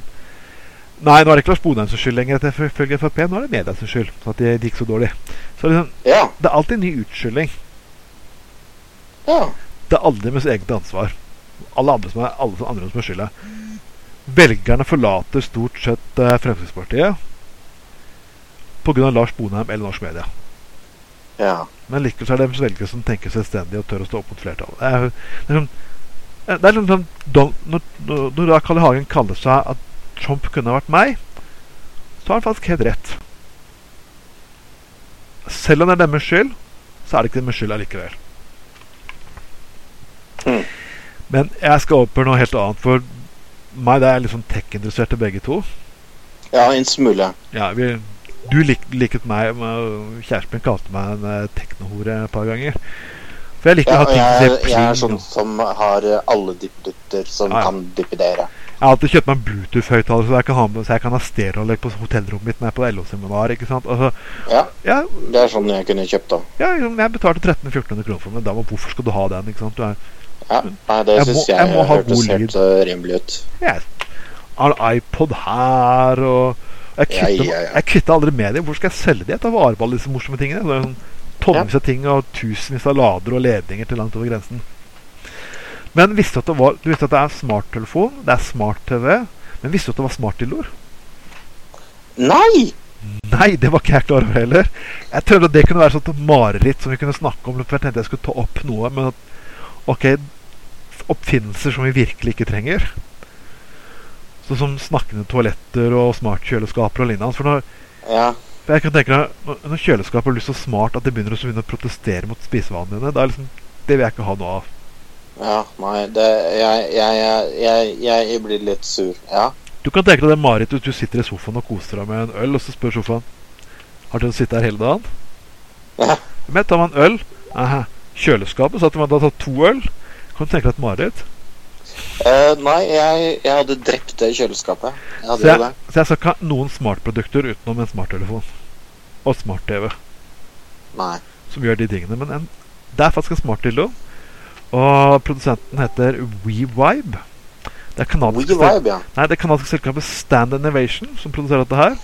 A: nei, nå er det ikke Lars Bonheim som skyld lenger, ifølge Frp. Nå er det media som skyld. Så at det, det gikk så dårlig. Så liksom,
C: Ja.
A: det er alltid en ny unnskyldning.
C: Ja.
A: Det er aldri med sitt eget ansvar. Alle andre som er, alle som- andre som er skylda. Velgerne forlater stort sett eh, Fremskrittspartiet pga. Lars Bonheim eller norsk media.
C: Ja.
A: Men likevel er det deres velgere som tenker selvstendig og tør å stå opp mot flertallet. Det er, det er, sånn, det er liksom, når, når, da Kalle Hagen kaller seg at Trump kunne ha vært meg, så har han faktisk helt rett. Selv om det er deres skyld, så er det ikke deres skyld allikevel.
C: Mm.
A: Men jeg skal over på noe helt annet. For meg det er litt sånn tech-interesserte begge to.
C: Ja, en smule.
A: Ja, vi, du lik, liket meg Kjæresten min kalte meg en uh, teknohore et par ganger. For jeg liker
C: Ja,
A: å ha ting
C: jeg,
A: som ser
C: jeg er sånn som har eh, alle dippedutter som
A: Ja,
C: kan dippedere.
A: Jeg har alltid kjøpt meg en Bluetooth-høyttaler så, jeg kan ha så jeg kan ha stereoanlegg på hotellrommet mitt når jeg er på LO-seminar. ikke sant? Altså,
C: Ja,
A: ja,
C: det er sånn jeg kunne kjøpt da.
A: ja, jeg betalte 1300-1400 kroner for den. Da, hvorfor skal du ha den? ikke sant? Du er,
C: Ja, nei, det
A: Jeg
C: syns jeg,
A: jeg må ha
C: hørtes helt eh, rimelig ut.
A: jeg har iPod her og Jeg
C: Ja, ja,
A: aldri med dem. Hvor skal jeg selge dem? Jeg tar vare på alle disse morsomme tingene. Det er sånn Tonnevis av ting og tusenvis av lader og ledninger til langt over grensen. Men visste du at det, var, du visste at det er smarttelefon, det er smart-TV, men visste du at det var smartdildoer?
C: Nei!
A: Nei, det var ikke jeg klar over heller. Jeg trodde at det kunne være et mareritt som vi kunne snakke om. For jeg tenkte jeg skulle ta opp noe, men at ok, oppfinnelser som vi virkelig ikke trenger. Sånn som snakkende toaletter og smartkjøleskaper og lignende. For, når,
C: Ja,
A: for jeg kan tenke meg, når, kjøleskapet blir så smart at det begynner å begynne å protestere mot spisevanene dine, da er liksom, det vil jeg ikke ha noe av.
C: ja, nei, det Jeg, jeg, jeg, jeg, blir litt sur. Ja.
A: Du kan tenke deg det hvis du sitter i sofaen og koser deg med en øl, og så spør sofaen Har du sittet her hele dagen?
C: Ja.
A: Men tar man øl Aha. Kjøleskapet, så at man da tar to øl. Kan du tenke deg et mareritt?
C: Eh, nei, jeg, jeg hadde drept det kjøleskapet. Jeg hadde
A: Så jeg,
C: det.
A: så jeg skal ikke ha noen smartprodukter utenom en smarttelefon og smart-TV
C: Nei.
A: som gjør de tingene. Men en, det er faktisk en smartdildo, og produsenten heter WeVibe. Det er kanadiske,
C: WeVibe, ja.
A: Nei, det kanadiske selskapet Stand Innovation som produserer dette her.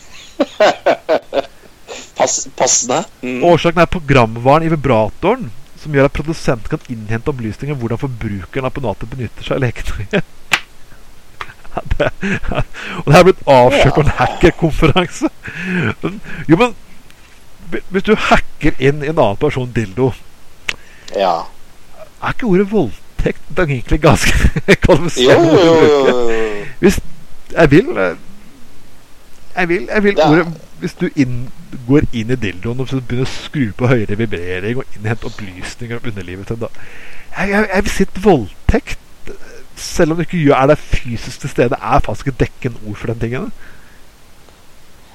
C: Pass, passende. Mm.
A: Årsaken er programvaren i vibratoren, som gjør at produsenten kan innhente opplysninger om hvordan forbrukeren av apparatet benytter seg av leketøyet. Det, og det her er blitt avslørt på en hackerkonferanse. Jo, men hvis du hacker inn i en annen person dildo,
C: Ja.
A: er ikke ordet voldtekt det er egentlig ganske
C: kvalifisert?
A: Hvis jeg vil Jeg vil, jeg vil
C: Det
A: ordet Hvis du inn, går inn i dildoen og begynner å skru på høyere vibrering og innhente opplysninger om underlivet til en jeg, jeg, jeg vil si at voldtekt, selv om du ikke gjør, er det fysisk til stede, er faktisk et dekkende ord for den tingen.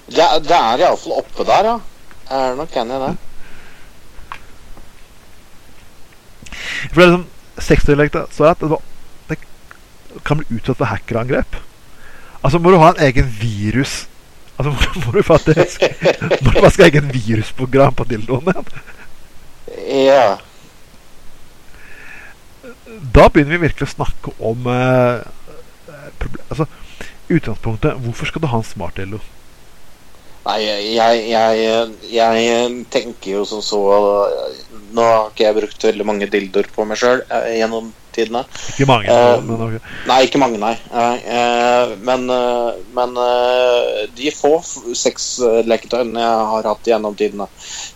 C: Det, det er iallfall oppe der, ja. Jeg er nok enig i det.
A: For det er liksom Sexdialekta så at det, var, det kan bli utsatt for hackerangrep. Altså må du ha en egen virus Altså må du faktisk Må du faktisk ha egen virusprogram på dildoen.
C: Ja.
A: Da begynner vi virkelig å snakke om eh, Altså, utgangspunktet Hvorfor skal du ha en smartdildo?
C: Nei, jeg, jeg, jeg tenker jo som så Nå har ikke jeg brukt veldig mange dildoer på meg sjøl gjennom tidene.
A: Ikke mange,
C: Eh,
A: men okay.
C: Nei, ikke mange, nei. Nei, eh, men eh, men eh, de få sexleketøyene jeg har hatt gjennom tidene,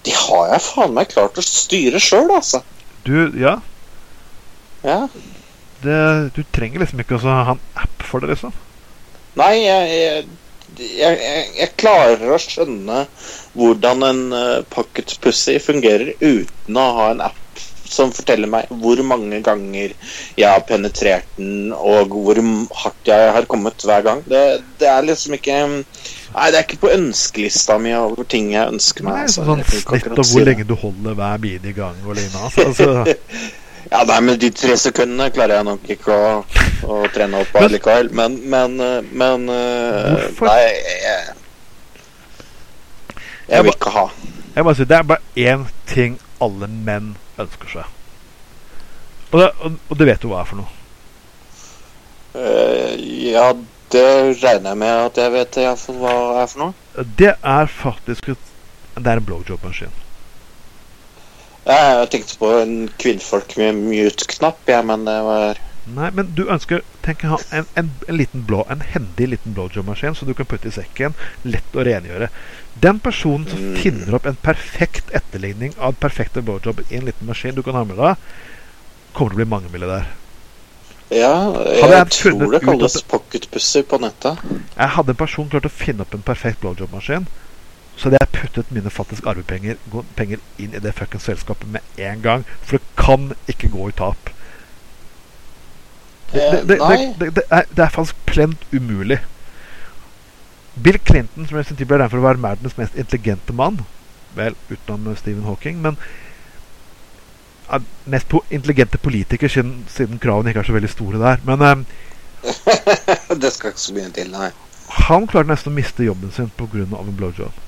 C: de har jeg faen meg klart å styre sjøl, altså.
A: Du, ja
C: Ja.
A: det, Du trenger liksom ikke å ha en app for det, liksom.
C: Nei, jeg, jeg, jeg, jeg, jeg klarer å skjønne hvordan en uh, pocket pussy fungerer uten å ha en app som forteller meg hvor mange ganger jeg har penetrert den, og hvor hardt jeg har kommet hver gang. Det, det er liksom ikke Nei, det er ikke på ønskelista mi over ting jeg ønsker meg.
A: Nei,
C: altså.
A: sånn snitt
C: og
A: hvor lenge du holder hver mine i gang og lignende. Altså, altså,
C: Ja, nei, men de tre sekundene klarer jeg nok ikke å, å trene opp av
A: Men-
C: likevel. Men, men, eh, men eh,
A: Hvorfor?
C: Nei, jeg, jeg vil ikke ha.
A: jeg bare sier, Det er bare én ting alle menn ønsker seg. Og det, og, og det vet du hva er for noe.
C: Uh, ja, det regner jeg med at jeg vet hva er for noe.
A: Det er faktisk Det er en blowjob-maskin.
C: Jeg tenkte på en kvinnfolk med mute-knapp, jeg, men det var
A: Nei, men du ønsker tenk en, en, en liten blå, en hendig liten blowjob-maskin som du kan putte i sekken. Lett å rengjøre. Den personen som
C: Mm.
A: finner opp en perfekt etterligning av den perfekte blowjob i en liten maskin du kan ha med deg, kommer til å bli mangemilliardær.
C: Ja,
A: Hadde
C: jeg,
A: jeg
C: tror det kalles
A: at
C: pocket pussy på nettet.
A: Jeg hadde en person klart å finne opp en perfekt blowjob-maskin, så hadde jeg puttet mine faktisk arvepenger penger inn i det fuckings selskapet med en gang. For det kan ikke gå i tap. Det,
C: Eh,
A: det, det, det, det, er, er faktisk plent umulig. Bill Clinton, som i sin tid ble regnet for å være verdens mest intelligente mann Vel, utenom Stephen Hawking, men mest po intelligente politiker, siden, siden kravene ikke er så veldig store der. Men um,
C: det skal ikke så mye til, nei.
A: han klarte nesten å miste jobben sin pga. en blowjob.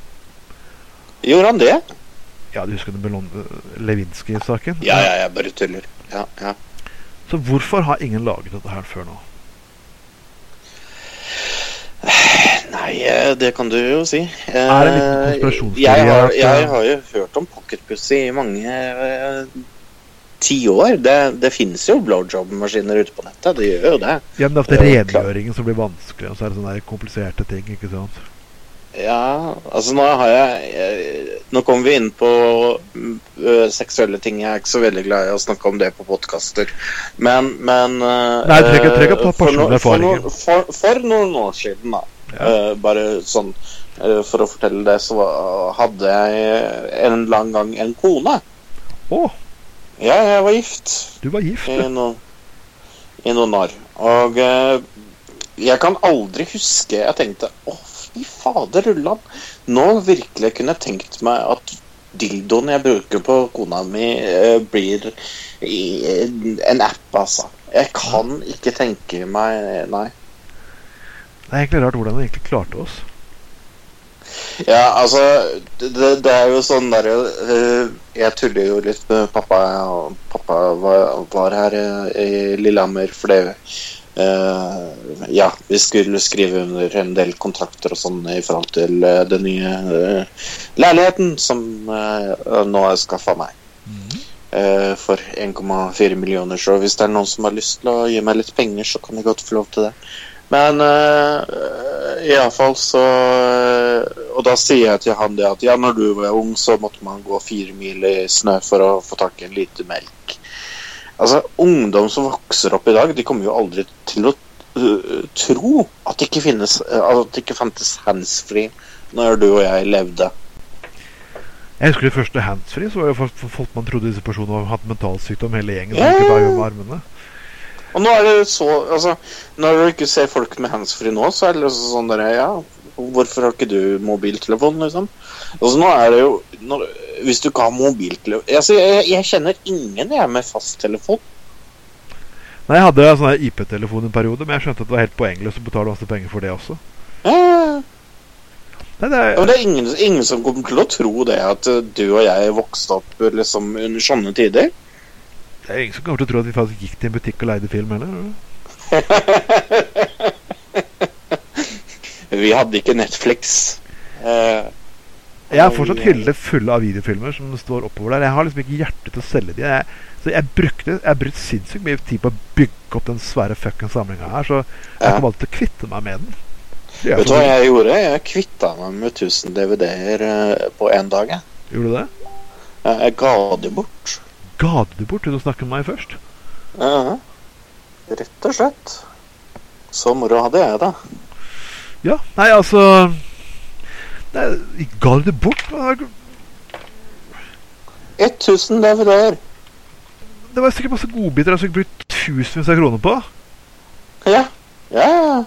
C: Gjorde han det?
A: Ja, du husker den Lewinsky-saken?
C: Ja, ja, jeg bare tuller. Ja, ja.
A: Så hvorfor har ingen laget dette her før nå?
C: Nei, eh, det kan du jo si.
A: Er det litt
C: Eh, Jeg har, jeg
A: eh,
C: har jo hørt om pocketpussy i mange tiår. Det, det finnes jo blowjob-maskiner ute på nettet. Det gjør jo det.
A: Ja, men det er ofte redegjøringen som blir vanskelig, og så er det sånne kompliserte ting. ikke sant?
C: Ja, altså nå har jeg Nå kommer vi inn på ø, seksuelle ting. Jeg er ikke så veldig glad i å snakke om det på podkaster. Men, men eh,
A: Nei, trenger- trenger ikke ta
C: for no- for, no- for, for noen år siden, da,
A: Ja.
C: Uh, bare sånn for å fortelle det, så hadde jeg en lang gang en kone.
A: Å,
C: Ja, jeg var gift
A: du var gift,
C: i noen, i noen år. Og jeg kan aldri huske Jeg tenkte åh, fy fader rullan. Nå virkelig kunne jeg tenkt meg at dildoen jeg bruker på kona mi, eh, blir i, en app, altså. Jeg kan ikke tenke meg Nei.
A: Det er egentlig rart hvordan han egentlig klarte oss.
C: Ja, altså Det, det er jo sånn derre uh, Jeg tuller jo litt med pappa. Pappa var, var her uh, i Lillehammer fordi øh, Ja, vi skulle skrive under en del kontrakter og sånn i forhold til uh, den nye uh, leiligheten som nå er skaffa meg. øh, for 1,4 millioner. Så hvis det er noen som har lyst til å gi meg litt penger, så kan jeg godt få lov til det. Men uh, iallfall så Og da sier jeg til han det at ja, når du var ung, så måtte man gå fire mil i snø for å få tak i en liter melk. Altså, Ungdom som vokser opp i dag, de kommer jo aldri til å øh, tro at det ikke finnes øh, At det ikke fantes handsfree når du og jeg levde.
A: Jeg husker det første handsfree, så var det folk man trodde disse personene hadde hatt mentalsykdom hele gjengen. Yeah. ikke bare med armene.
C: Og nå er det så Altså, når du ikke ser folk med handsfree nå, så er det liksom sånn derre Ja, hvorfor har ikke du mobiltelefon, liksom? Altså, nå er det jo når, Hvis du ikke har mobiltelefon altså, jeg, jeg kjenner ingen jeg med fasttelefon.
A: Nei, Jeg hadde sånn IP-telefon en periode, men jeg skjønte at det var helt poengløst å betale masse penger for det også.
C: Ja,
A: Nei, det
C: Ja,
A: er,
C: men det er ingen, ingen som kommer til å tro det at uh, du og jeg vokste opp liksom under sånne tider.
A: det er ingen som kommer til å tro at vi faktisk gikk til en butikk og leide film heller.
C: Vi hadde ikke Netflix. Eh,
A: Jeg har fortsatt hyller fulle av videofilmer som står oppover der. Jeg har liksom ikke hjerte til å selge de. Jeg, så jeg brukte Jeg har brukt sinnssykt mye tid på å bygge opp den svære fuckings samlinga her, så jeg
C: Ja.
A: kommer alltid til å kvitte meg med den.
C: Vet du hva jeg gjorde? Jeg kvitta meg med 1000 DVD-er uh, på én dag. Jeg.
A: Gjorde du det?
C: Eh, Jeg ga det bort.
A: Ga du det bort Du å snakke med meg først?
C: Ja. Rett og slett. Så moro hadde jeg, da.
A: Ja. Nei, altså nei, Ga du det bort? Hva-
C: 1000 DVD-er.
A: Det var sikkert masse godbiter jeg skulle brukt tusenvis av kroner på.
C: Ja. Ja, ja.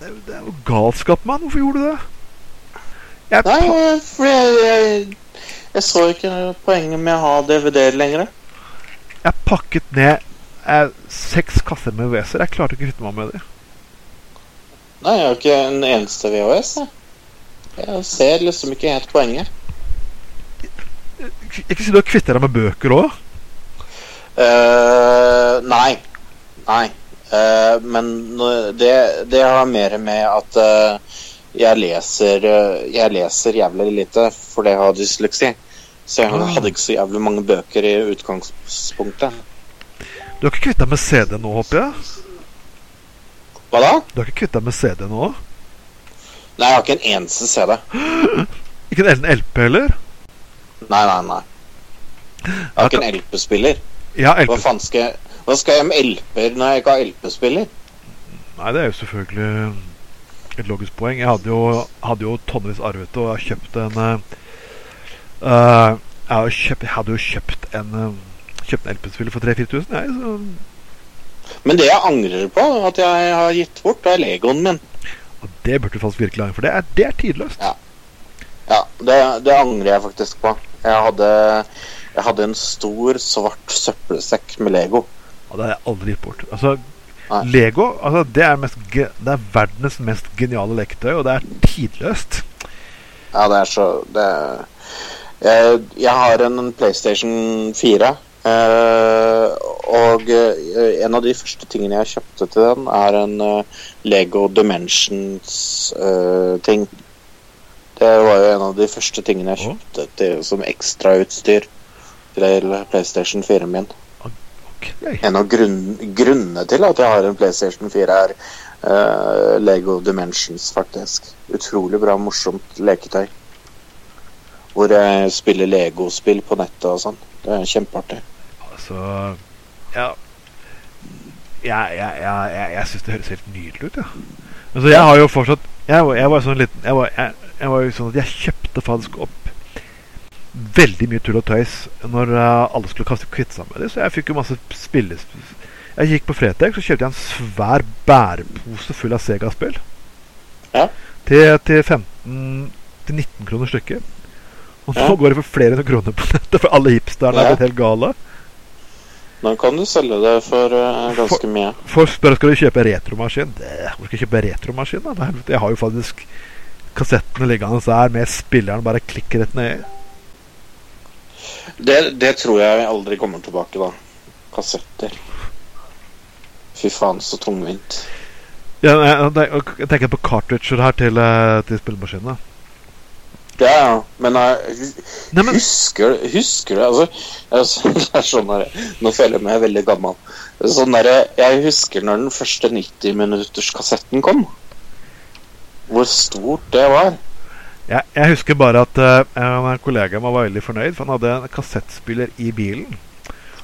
A: Det, det er jo galskap, mann. Hvorfor gjorde du det? Jeg,
C: Nei, eh, for jeg, jeg, jeg så ikke poenget med å ha DVD-er lenger.
A: jeg pakket ned jeg, seks kasser med VS-er. Jeg klarte ikke å kvitte meg med dem.
C: Nei, jeg har ikke en eneste VHS. Jeg, jeg ser liksom ikke helt poenget.
A: Ikke si du har kvittet deg med bøker òg?
C: Uh, nei. Nei. Uh, men det, det har mer med at uh, jeg leser eh, Jeg leser jævlig lite fordi jeg har dysleksi. Så jeg
A: Ah.
C: hadde ikke så jævlig mange bøker i utgangspunktet.
A: Du har ikke kvittet deg med CD nå, håper jeg?
C: Hva da?
A: Du har ikke kvittet deg med CD nå?
C: Nei, jeg har ikke en eneste CD.
A: Ikke en LP heller?
C: Nei, nei, nei. Jeg har ikke en LP-spiller.
A: Ja,
C: Hva
A: LP.
C: faen skal jeg Hva skal jeg med LP-er når jeg ikke har LP-spiller?
A: Nei, det er jo selvfølgelig et logisk poeng. Jeg hadde jo, hadde jo tonnevis arvet og jeg har kjøpt en eh, eh, jeg, hadde kjøpt, jeg hadde jo kjøpt en uh, Kjøpt en LP-spiller for 3000-4000, jeg. Så,
C: Men det jeg angrer på at jeg har gitt bort, er Legoen min.
A: Og det burde du faktisk virkelig angre for. Det er, det er tidløst.
C: Ja. Ja, det, det angrer jeg faktisk på. Jeg hadde, jeg hadde en stor, svart søppelsekk med Lego.
A: Og det har jeg aldri gitt bort. Altså,
C: Nei.
A: Lego altså, det, er mest, det er verdens mest geniale leketøy, og det er tidløst.
C: Ja, det er så det jeg, jeg har en PlayStation 4. eh, og eh, en av de første tingene jeg kjøpte til den, er en eh, Lego Dimensions-ting. det var jo en av de første tingene jeg kjøpte til, som ekstrautstyr til PlayStation 4 min.
A: Okay.
C: En av grunn, grunnene til at jeg har en PlayStation 4, er uh, Lego Dimensions, faktisk. Utrolig bra, morsomt leketøy. Hvor jeg spiller Lego-spill på nettet og sånn. Det er kjempeartig.
A: Altså Ja. Jeg, jeg, jeg, jeg, jeg syns det høres helt nydelig ut, ja. Altså, jeg har jo fortsatt Jeg var, jeg var sånn liten jeg var, jeg, jeg var jo sånn at jeg kjøpte faktisk opp veldig mye tull og tøys når uh, alle skulle kaste kvitte seg med det. Så jeg fikk jo masse spilles... Jeg gikk på Fretex så kjøpte jeg en svær bærepose full av Sega-spill.
C: Ja.
A: Til, til 15 Til 19 kroner stykket. Og nå
C: Ja.
A: går det for flere hundre kroner på nettet, for alle hipsterne
C: Ja.
A: er blitt helt gale.
C: Nå kan du selge det for uh, ganske mye.
A: Folk spør skal du kjøpe retromaskin. Hvor skal jeg kjøpe retromaskin? da? Jeg har jo faktisk kassettene liggende der med spilleren bare klikker rett ned.
C: Det, det tror jeg aldri kommer tilbake, da. Kassetter. Fy faen, så tungvint.
A: Ja, jeg, jeg, jeg tenker på cartridger her til, eh, til spillemaskinene.
C: Ja, ja, men jeg
A: Nei, men
C: husker, husker du altså, altså, Det er sånn her, Nå føler jeg meg veldig gammel. Sånn der, jeg husker når den første 90-minutterskassetten kom. Hvor stort det var.
A: jeg, jeg husker bare at uh, en kollega var veldig fornøyd, for han hadde en kassettspiller i bilen.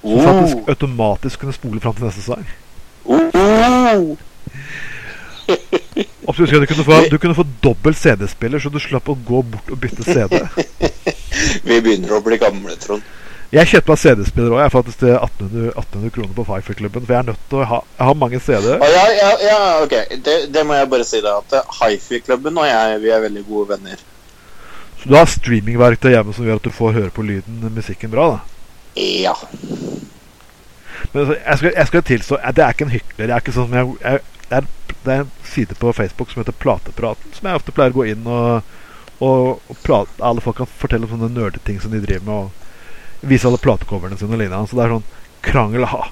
A: Som
C: Oh,
A: faktisk automatisk kunne spole fram til neste sang.
C: oh.
A: Jeg Du kunne få, du kunne få dobbelt CD-spiller, så du slapp å gå bort og bytte CD.
C: Vi begynner å bli gamle, Trond.
A: Jeg kjøpte meg CD-spiller òg, faktisk til 1800, 1800 kroner på Fifer-klubben. For jeg er nødt til å ha Jeg har mange CD-er.
C: Ah, ja, ja, ja, ok. Det, det må jeg bare si, da. At Hifi-klubben og jeg vi er veldig gode venner.
A: Så du har streamingverktøy hjemme som gjør at du får høre på lyden musikken bra. da
C: Ja.
A: Men altså, jeg skal, jeg skal tilstå Det er ikke en hykler. Jeg er ikke sånn som jeg, jeg, det, er, det er en side på Facebook som heter Platepraten, som jeg ofte pleier å gå inn og, og, og prate Alle folk kan fortelle om sånne nerdeting som de driver med, og vise alle platecoverne sine og lignende. Så det er sånn krangel. Ha.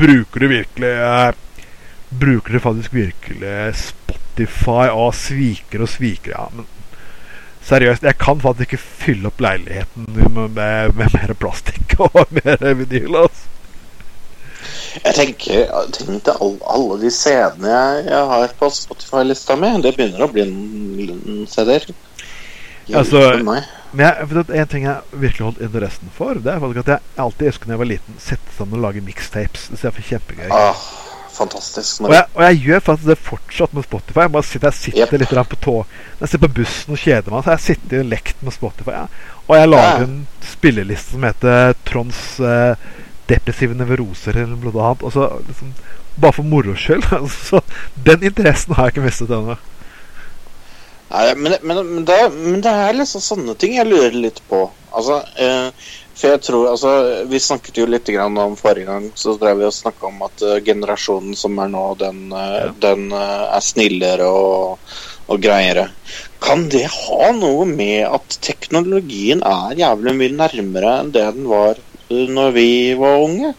A: Bruker du virkelig eh, Bruker du faktisk virkelig Spotify og sviker og sviker? Ja, men seriøst, jeg kan faktisk ikke fylle opp leiligheten med, med, med mer plastikk og mer vinyl. Altså.
C: Jeg tenker tenk til all, alle de CD-ene jeg, jeg har på Spotify-lista mi, det begynner å bli en CD-er.
A: Altså, Men jeg, du, en ting jeg virkelig holdt interessen for, Det er faktisk at jeg alltid husker da jeg var liten, sette sammen og lage mixtapes. Det jeg for kjempegøy.
C: Ah, fantastisk.
A: Og jeg, og jeg gjør faktisk det fortsatt med Spotify. Jeg sitter, jeg sitter
C: Yep.
A: litt på tå Når jeg sitter på bussen og kjeder meg, så jeg sitter og lekt med Spotify. Ja. Og jeg lager
C: Ja.
A: en spilleliste som heter Tronds eh, depressive nevroser eller noe annet. Altså, liksom, bare for moro skyld. så den interessen har jeg ikke mistet ennå.
C: Nei, men, men, men, det, men det er liksom sånne ting jeg lurer litt på. Altså, eh, for jeg tror altså, Vi snakket jo litt grann om forrige gang, så drev vi og snakka om at uh, generasjonen som er nå, den, uh,
A: Ja.
C: den uh, er snillere og, og greiere. Kan det ha noe med at teknologien er jævlig mye nærmere enn det den var når vi var unge?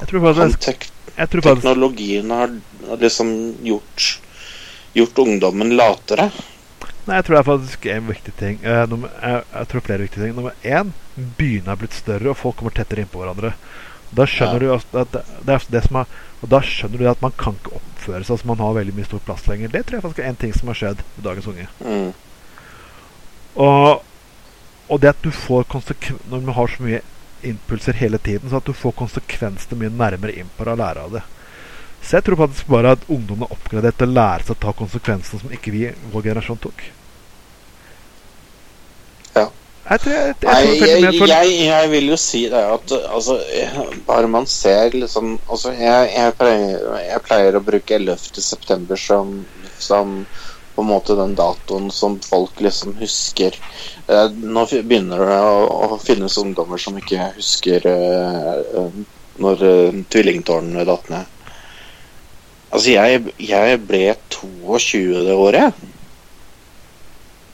A: Jeg tror faktisk,
C: tek
A: jeg tror faktisk
C: teknologien har har liksom gjort, gjort ungdommen latere?
A: Nei, jeg tror det er faktisk en viktig ting. Uh, nummer, jeg, jeg tror flere viktige ting. Nummer én, byene er blitt større, og folk kommer tettere innpå hverandre. Da skjønner
C: Ja.
A: du at, at det, det er det som er, og da skjønner du at man kan ikke oppføre seg som man har veldig mye stor plass lenger. Det tror jeg faktisk er en ting som har skjedd med dagens unge.
C: Mm.
A: Og, og det at du får konsekven... Når du har så mye impulser hele tiden, så at du får konsekvensene mye nærmere inn på å lære av det. Så jeg tror faktisk bare at ungdommen er oppgradert til å lære seg å ta konsekvensene som ikke vi, vår generasjon, tok.
C: Ja.
A: Jeg tror, jeg, jeg,
C: Nei,
A: for,
C: jeg, vil jo si det at altså, bare man ser liksom altså, jeg, pleier, pleier å bruke 11. september som, som på en måte den datoen som folk liksom husker. Eh, nå begynner det å, å finnes ungdommer som ikke husker eh, eh, når eh, tvillingtårnene datt ned. Altså, jeg, jeg ble 22 det året.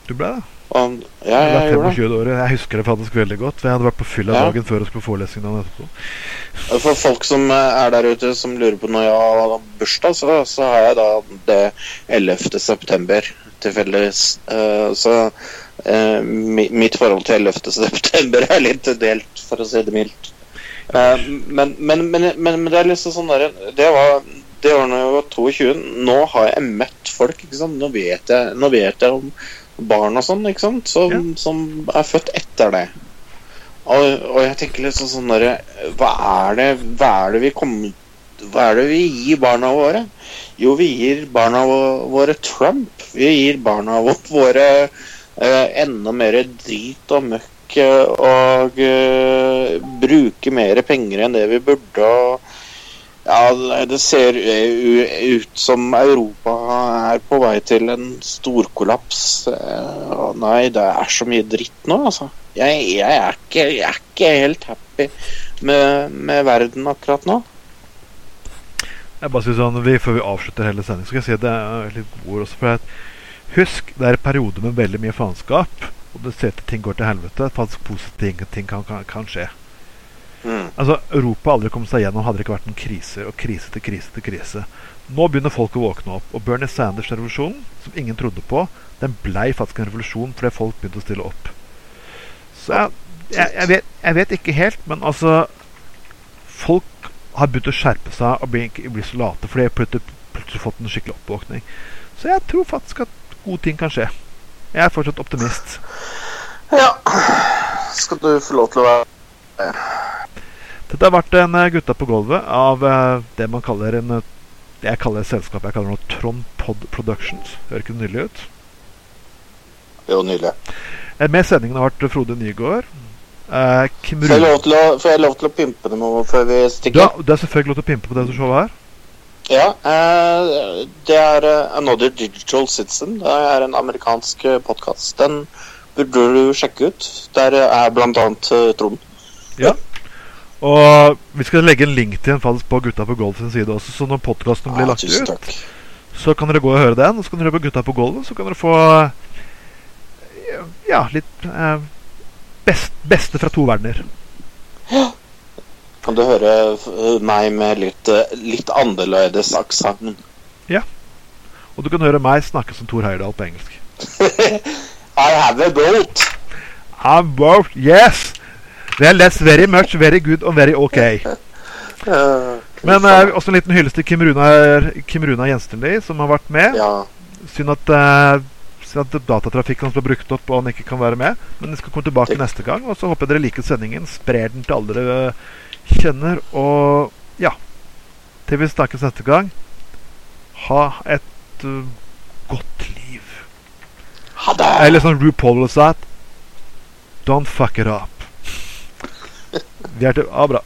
A: Du ble det?
C: Og, ja,
A: Jeg
C: jeg gjorde det.
A: 25 år. Jeg husker det faktisk veldig godt. Jeg hadde vært på fylla
C: Ja.
A: dagen før og skulle forelesning dagen etterpå.
C: For folk som eh, er der ute som lurer på når jeg har bursdag, så, så har jeg da det 11. september tilfeldigvis. Uh, så uh, mi, mitt forhold til 11. september er litt delt, for å si det mildt. Uh, men, men, men, men, det er liksom sånn der Det var det var når jeg var 22. Nå har jeg møtt folk. ikke sant? Nå vet jeg, nå vet jeg om barn og sånn, ikke sant? Som,
A: Ja.
C: som er født etter det. Og, og jeg tenker litt sånn derre hva, er det- hva er det vi kommer Hva er det vi gir barna våre? Jo, vi gir barna våre Trump. Vi gir barna våre eh, enda mer drit og møkk eh, og eh, bruke mer penger enn det vi burde. og ja, det ser ut som Europa er på vei til en storkollaps. Og Nei, det er så mye dritt nå, altså. Jeg, jeg, er, ikke, jeg er ikke helt happy med, med verden akkurat nå?
A: Jeg bare sier sånn, vi, Før vi avslutter hele sendingen, skal jeg si at det er litt ord også. for at Husk, det er perioder med veldig mye faenskap, og du ser at ting går til helvete. Faktisk positive ting, kan, kan, kan skje.
C: Mm.
A: Altså, Europa aldri kommet seg gjennom hadde det ikke vært en krise og krise til krise til krise. Nå begynner folk å våkne opp. Og Bernie Sanders-revolusjonen, som ingen trodde på, den blei faktisk en revolusjon fordi folk begynte å stille opp. Så jeg, jeg, jeg, vet, jeg vet ikke helt, men altså Folk har begynt å skjerpe seg og bli, bli så late fordi de plutselig, plutselig fått en skikkelig oppvåkning. Så jeg tror faktisk at gode ting kan skje. Jeg er fortsatt optimist.
C: Ja. Skal du få lov til å være
A: Dette har vært en eh, Gutta på gulvet av eh, det man kaller en eh, Jeg kaller det selskapet jeg kaller nå Trond Pod Productions. Hører ikke det nydelig ut?
C: Jo, nydelig.
A: Eh, Med sendingen har vært Frode Nygaard. Eh,
C: Får jeg, lov til å, jeg lov til å pimpe det noe før vi stikker?
A: Ja, det er selvfølgelig lov til å pimpe på dette showet her.
C: Ja, eh, det er eh, Another Digital Citizen. Det er en amerikansk podkast. Den burde du sjekke ut. Der er blant annet Trond. Trond.
A: Og vi skal legge en link til en fall på Gutta på Golf sin side også, så når podkasten blir
C: Ja,
A: lagt ut,
C: takk.
A: så kan dere gå og høre den. Og så kan dere høre på Gutta på gulvet, så kan dere få ja, litt eh, best, beste fra to verdener. Ja.
C: Kan du høre eh, meg med litt, eh, litt annerledes aksent?
A: Og du kan høre meg snakke som Thor Heyerdahl på engelsk.
C: I have a boat.
A: I'm boat, yes! Well, that's very much very good and very ok.
C: Eh,
A: Men eh, også en liten hyllest til Kim Runa, Kim Runa Gjenstenli, som har vært med.
C: Ja.
A: Synd at, eh, synd at datatrafikken hans ble brukt opp, og han ikke kan være med. Men jeg skal komme tilbake
C: Det-
A: neste gang. Og så håper jeg dere liker sendingen. Sprer den til alle dere kjenner. Og ja Til vi snakkes neste gang, ha et uh, godt liv.
C: Ha det!
A: Eller som RuPaul sa Don't fuck it up. Vi er til, ah, bra.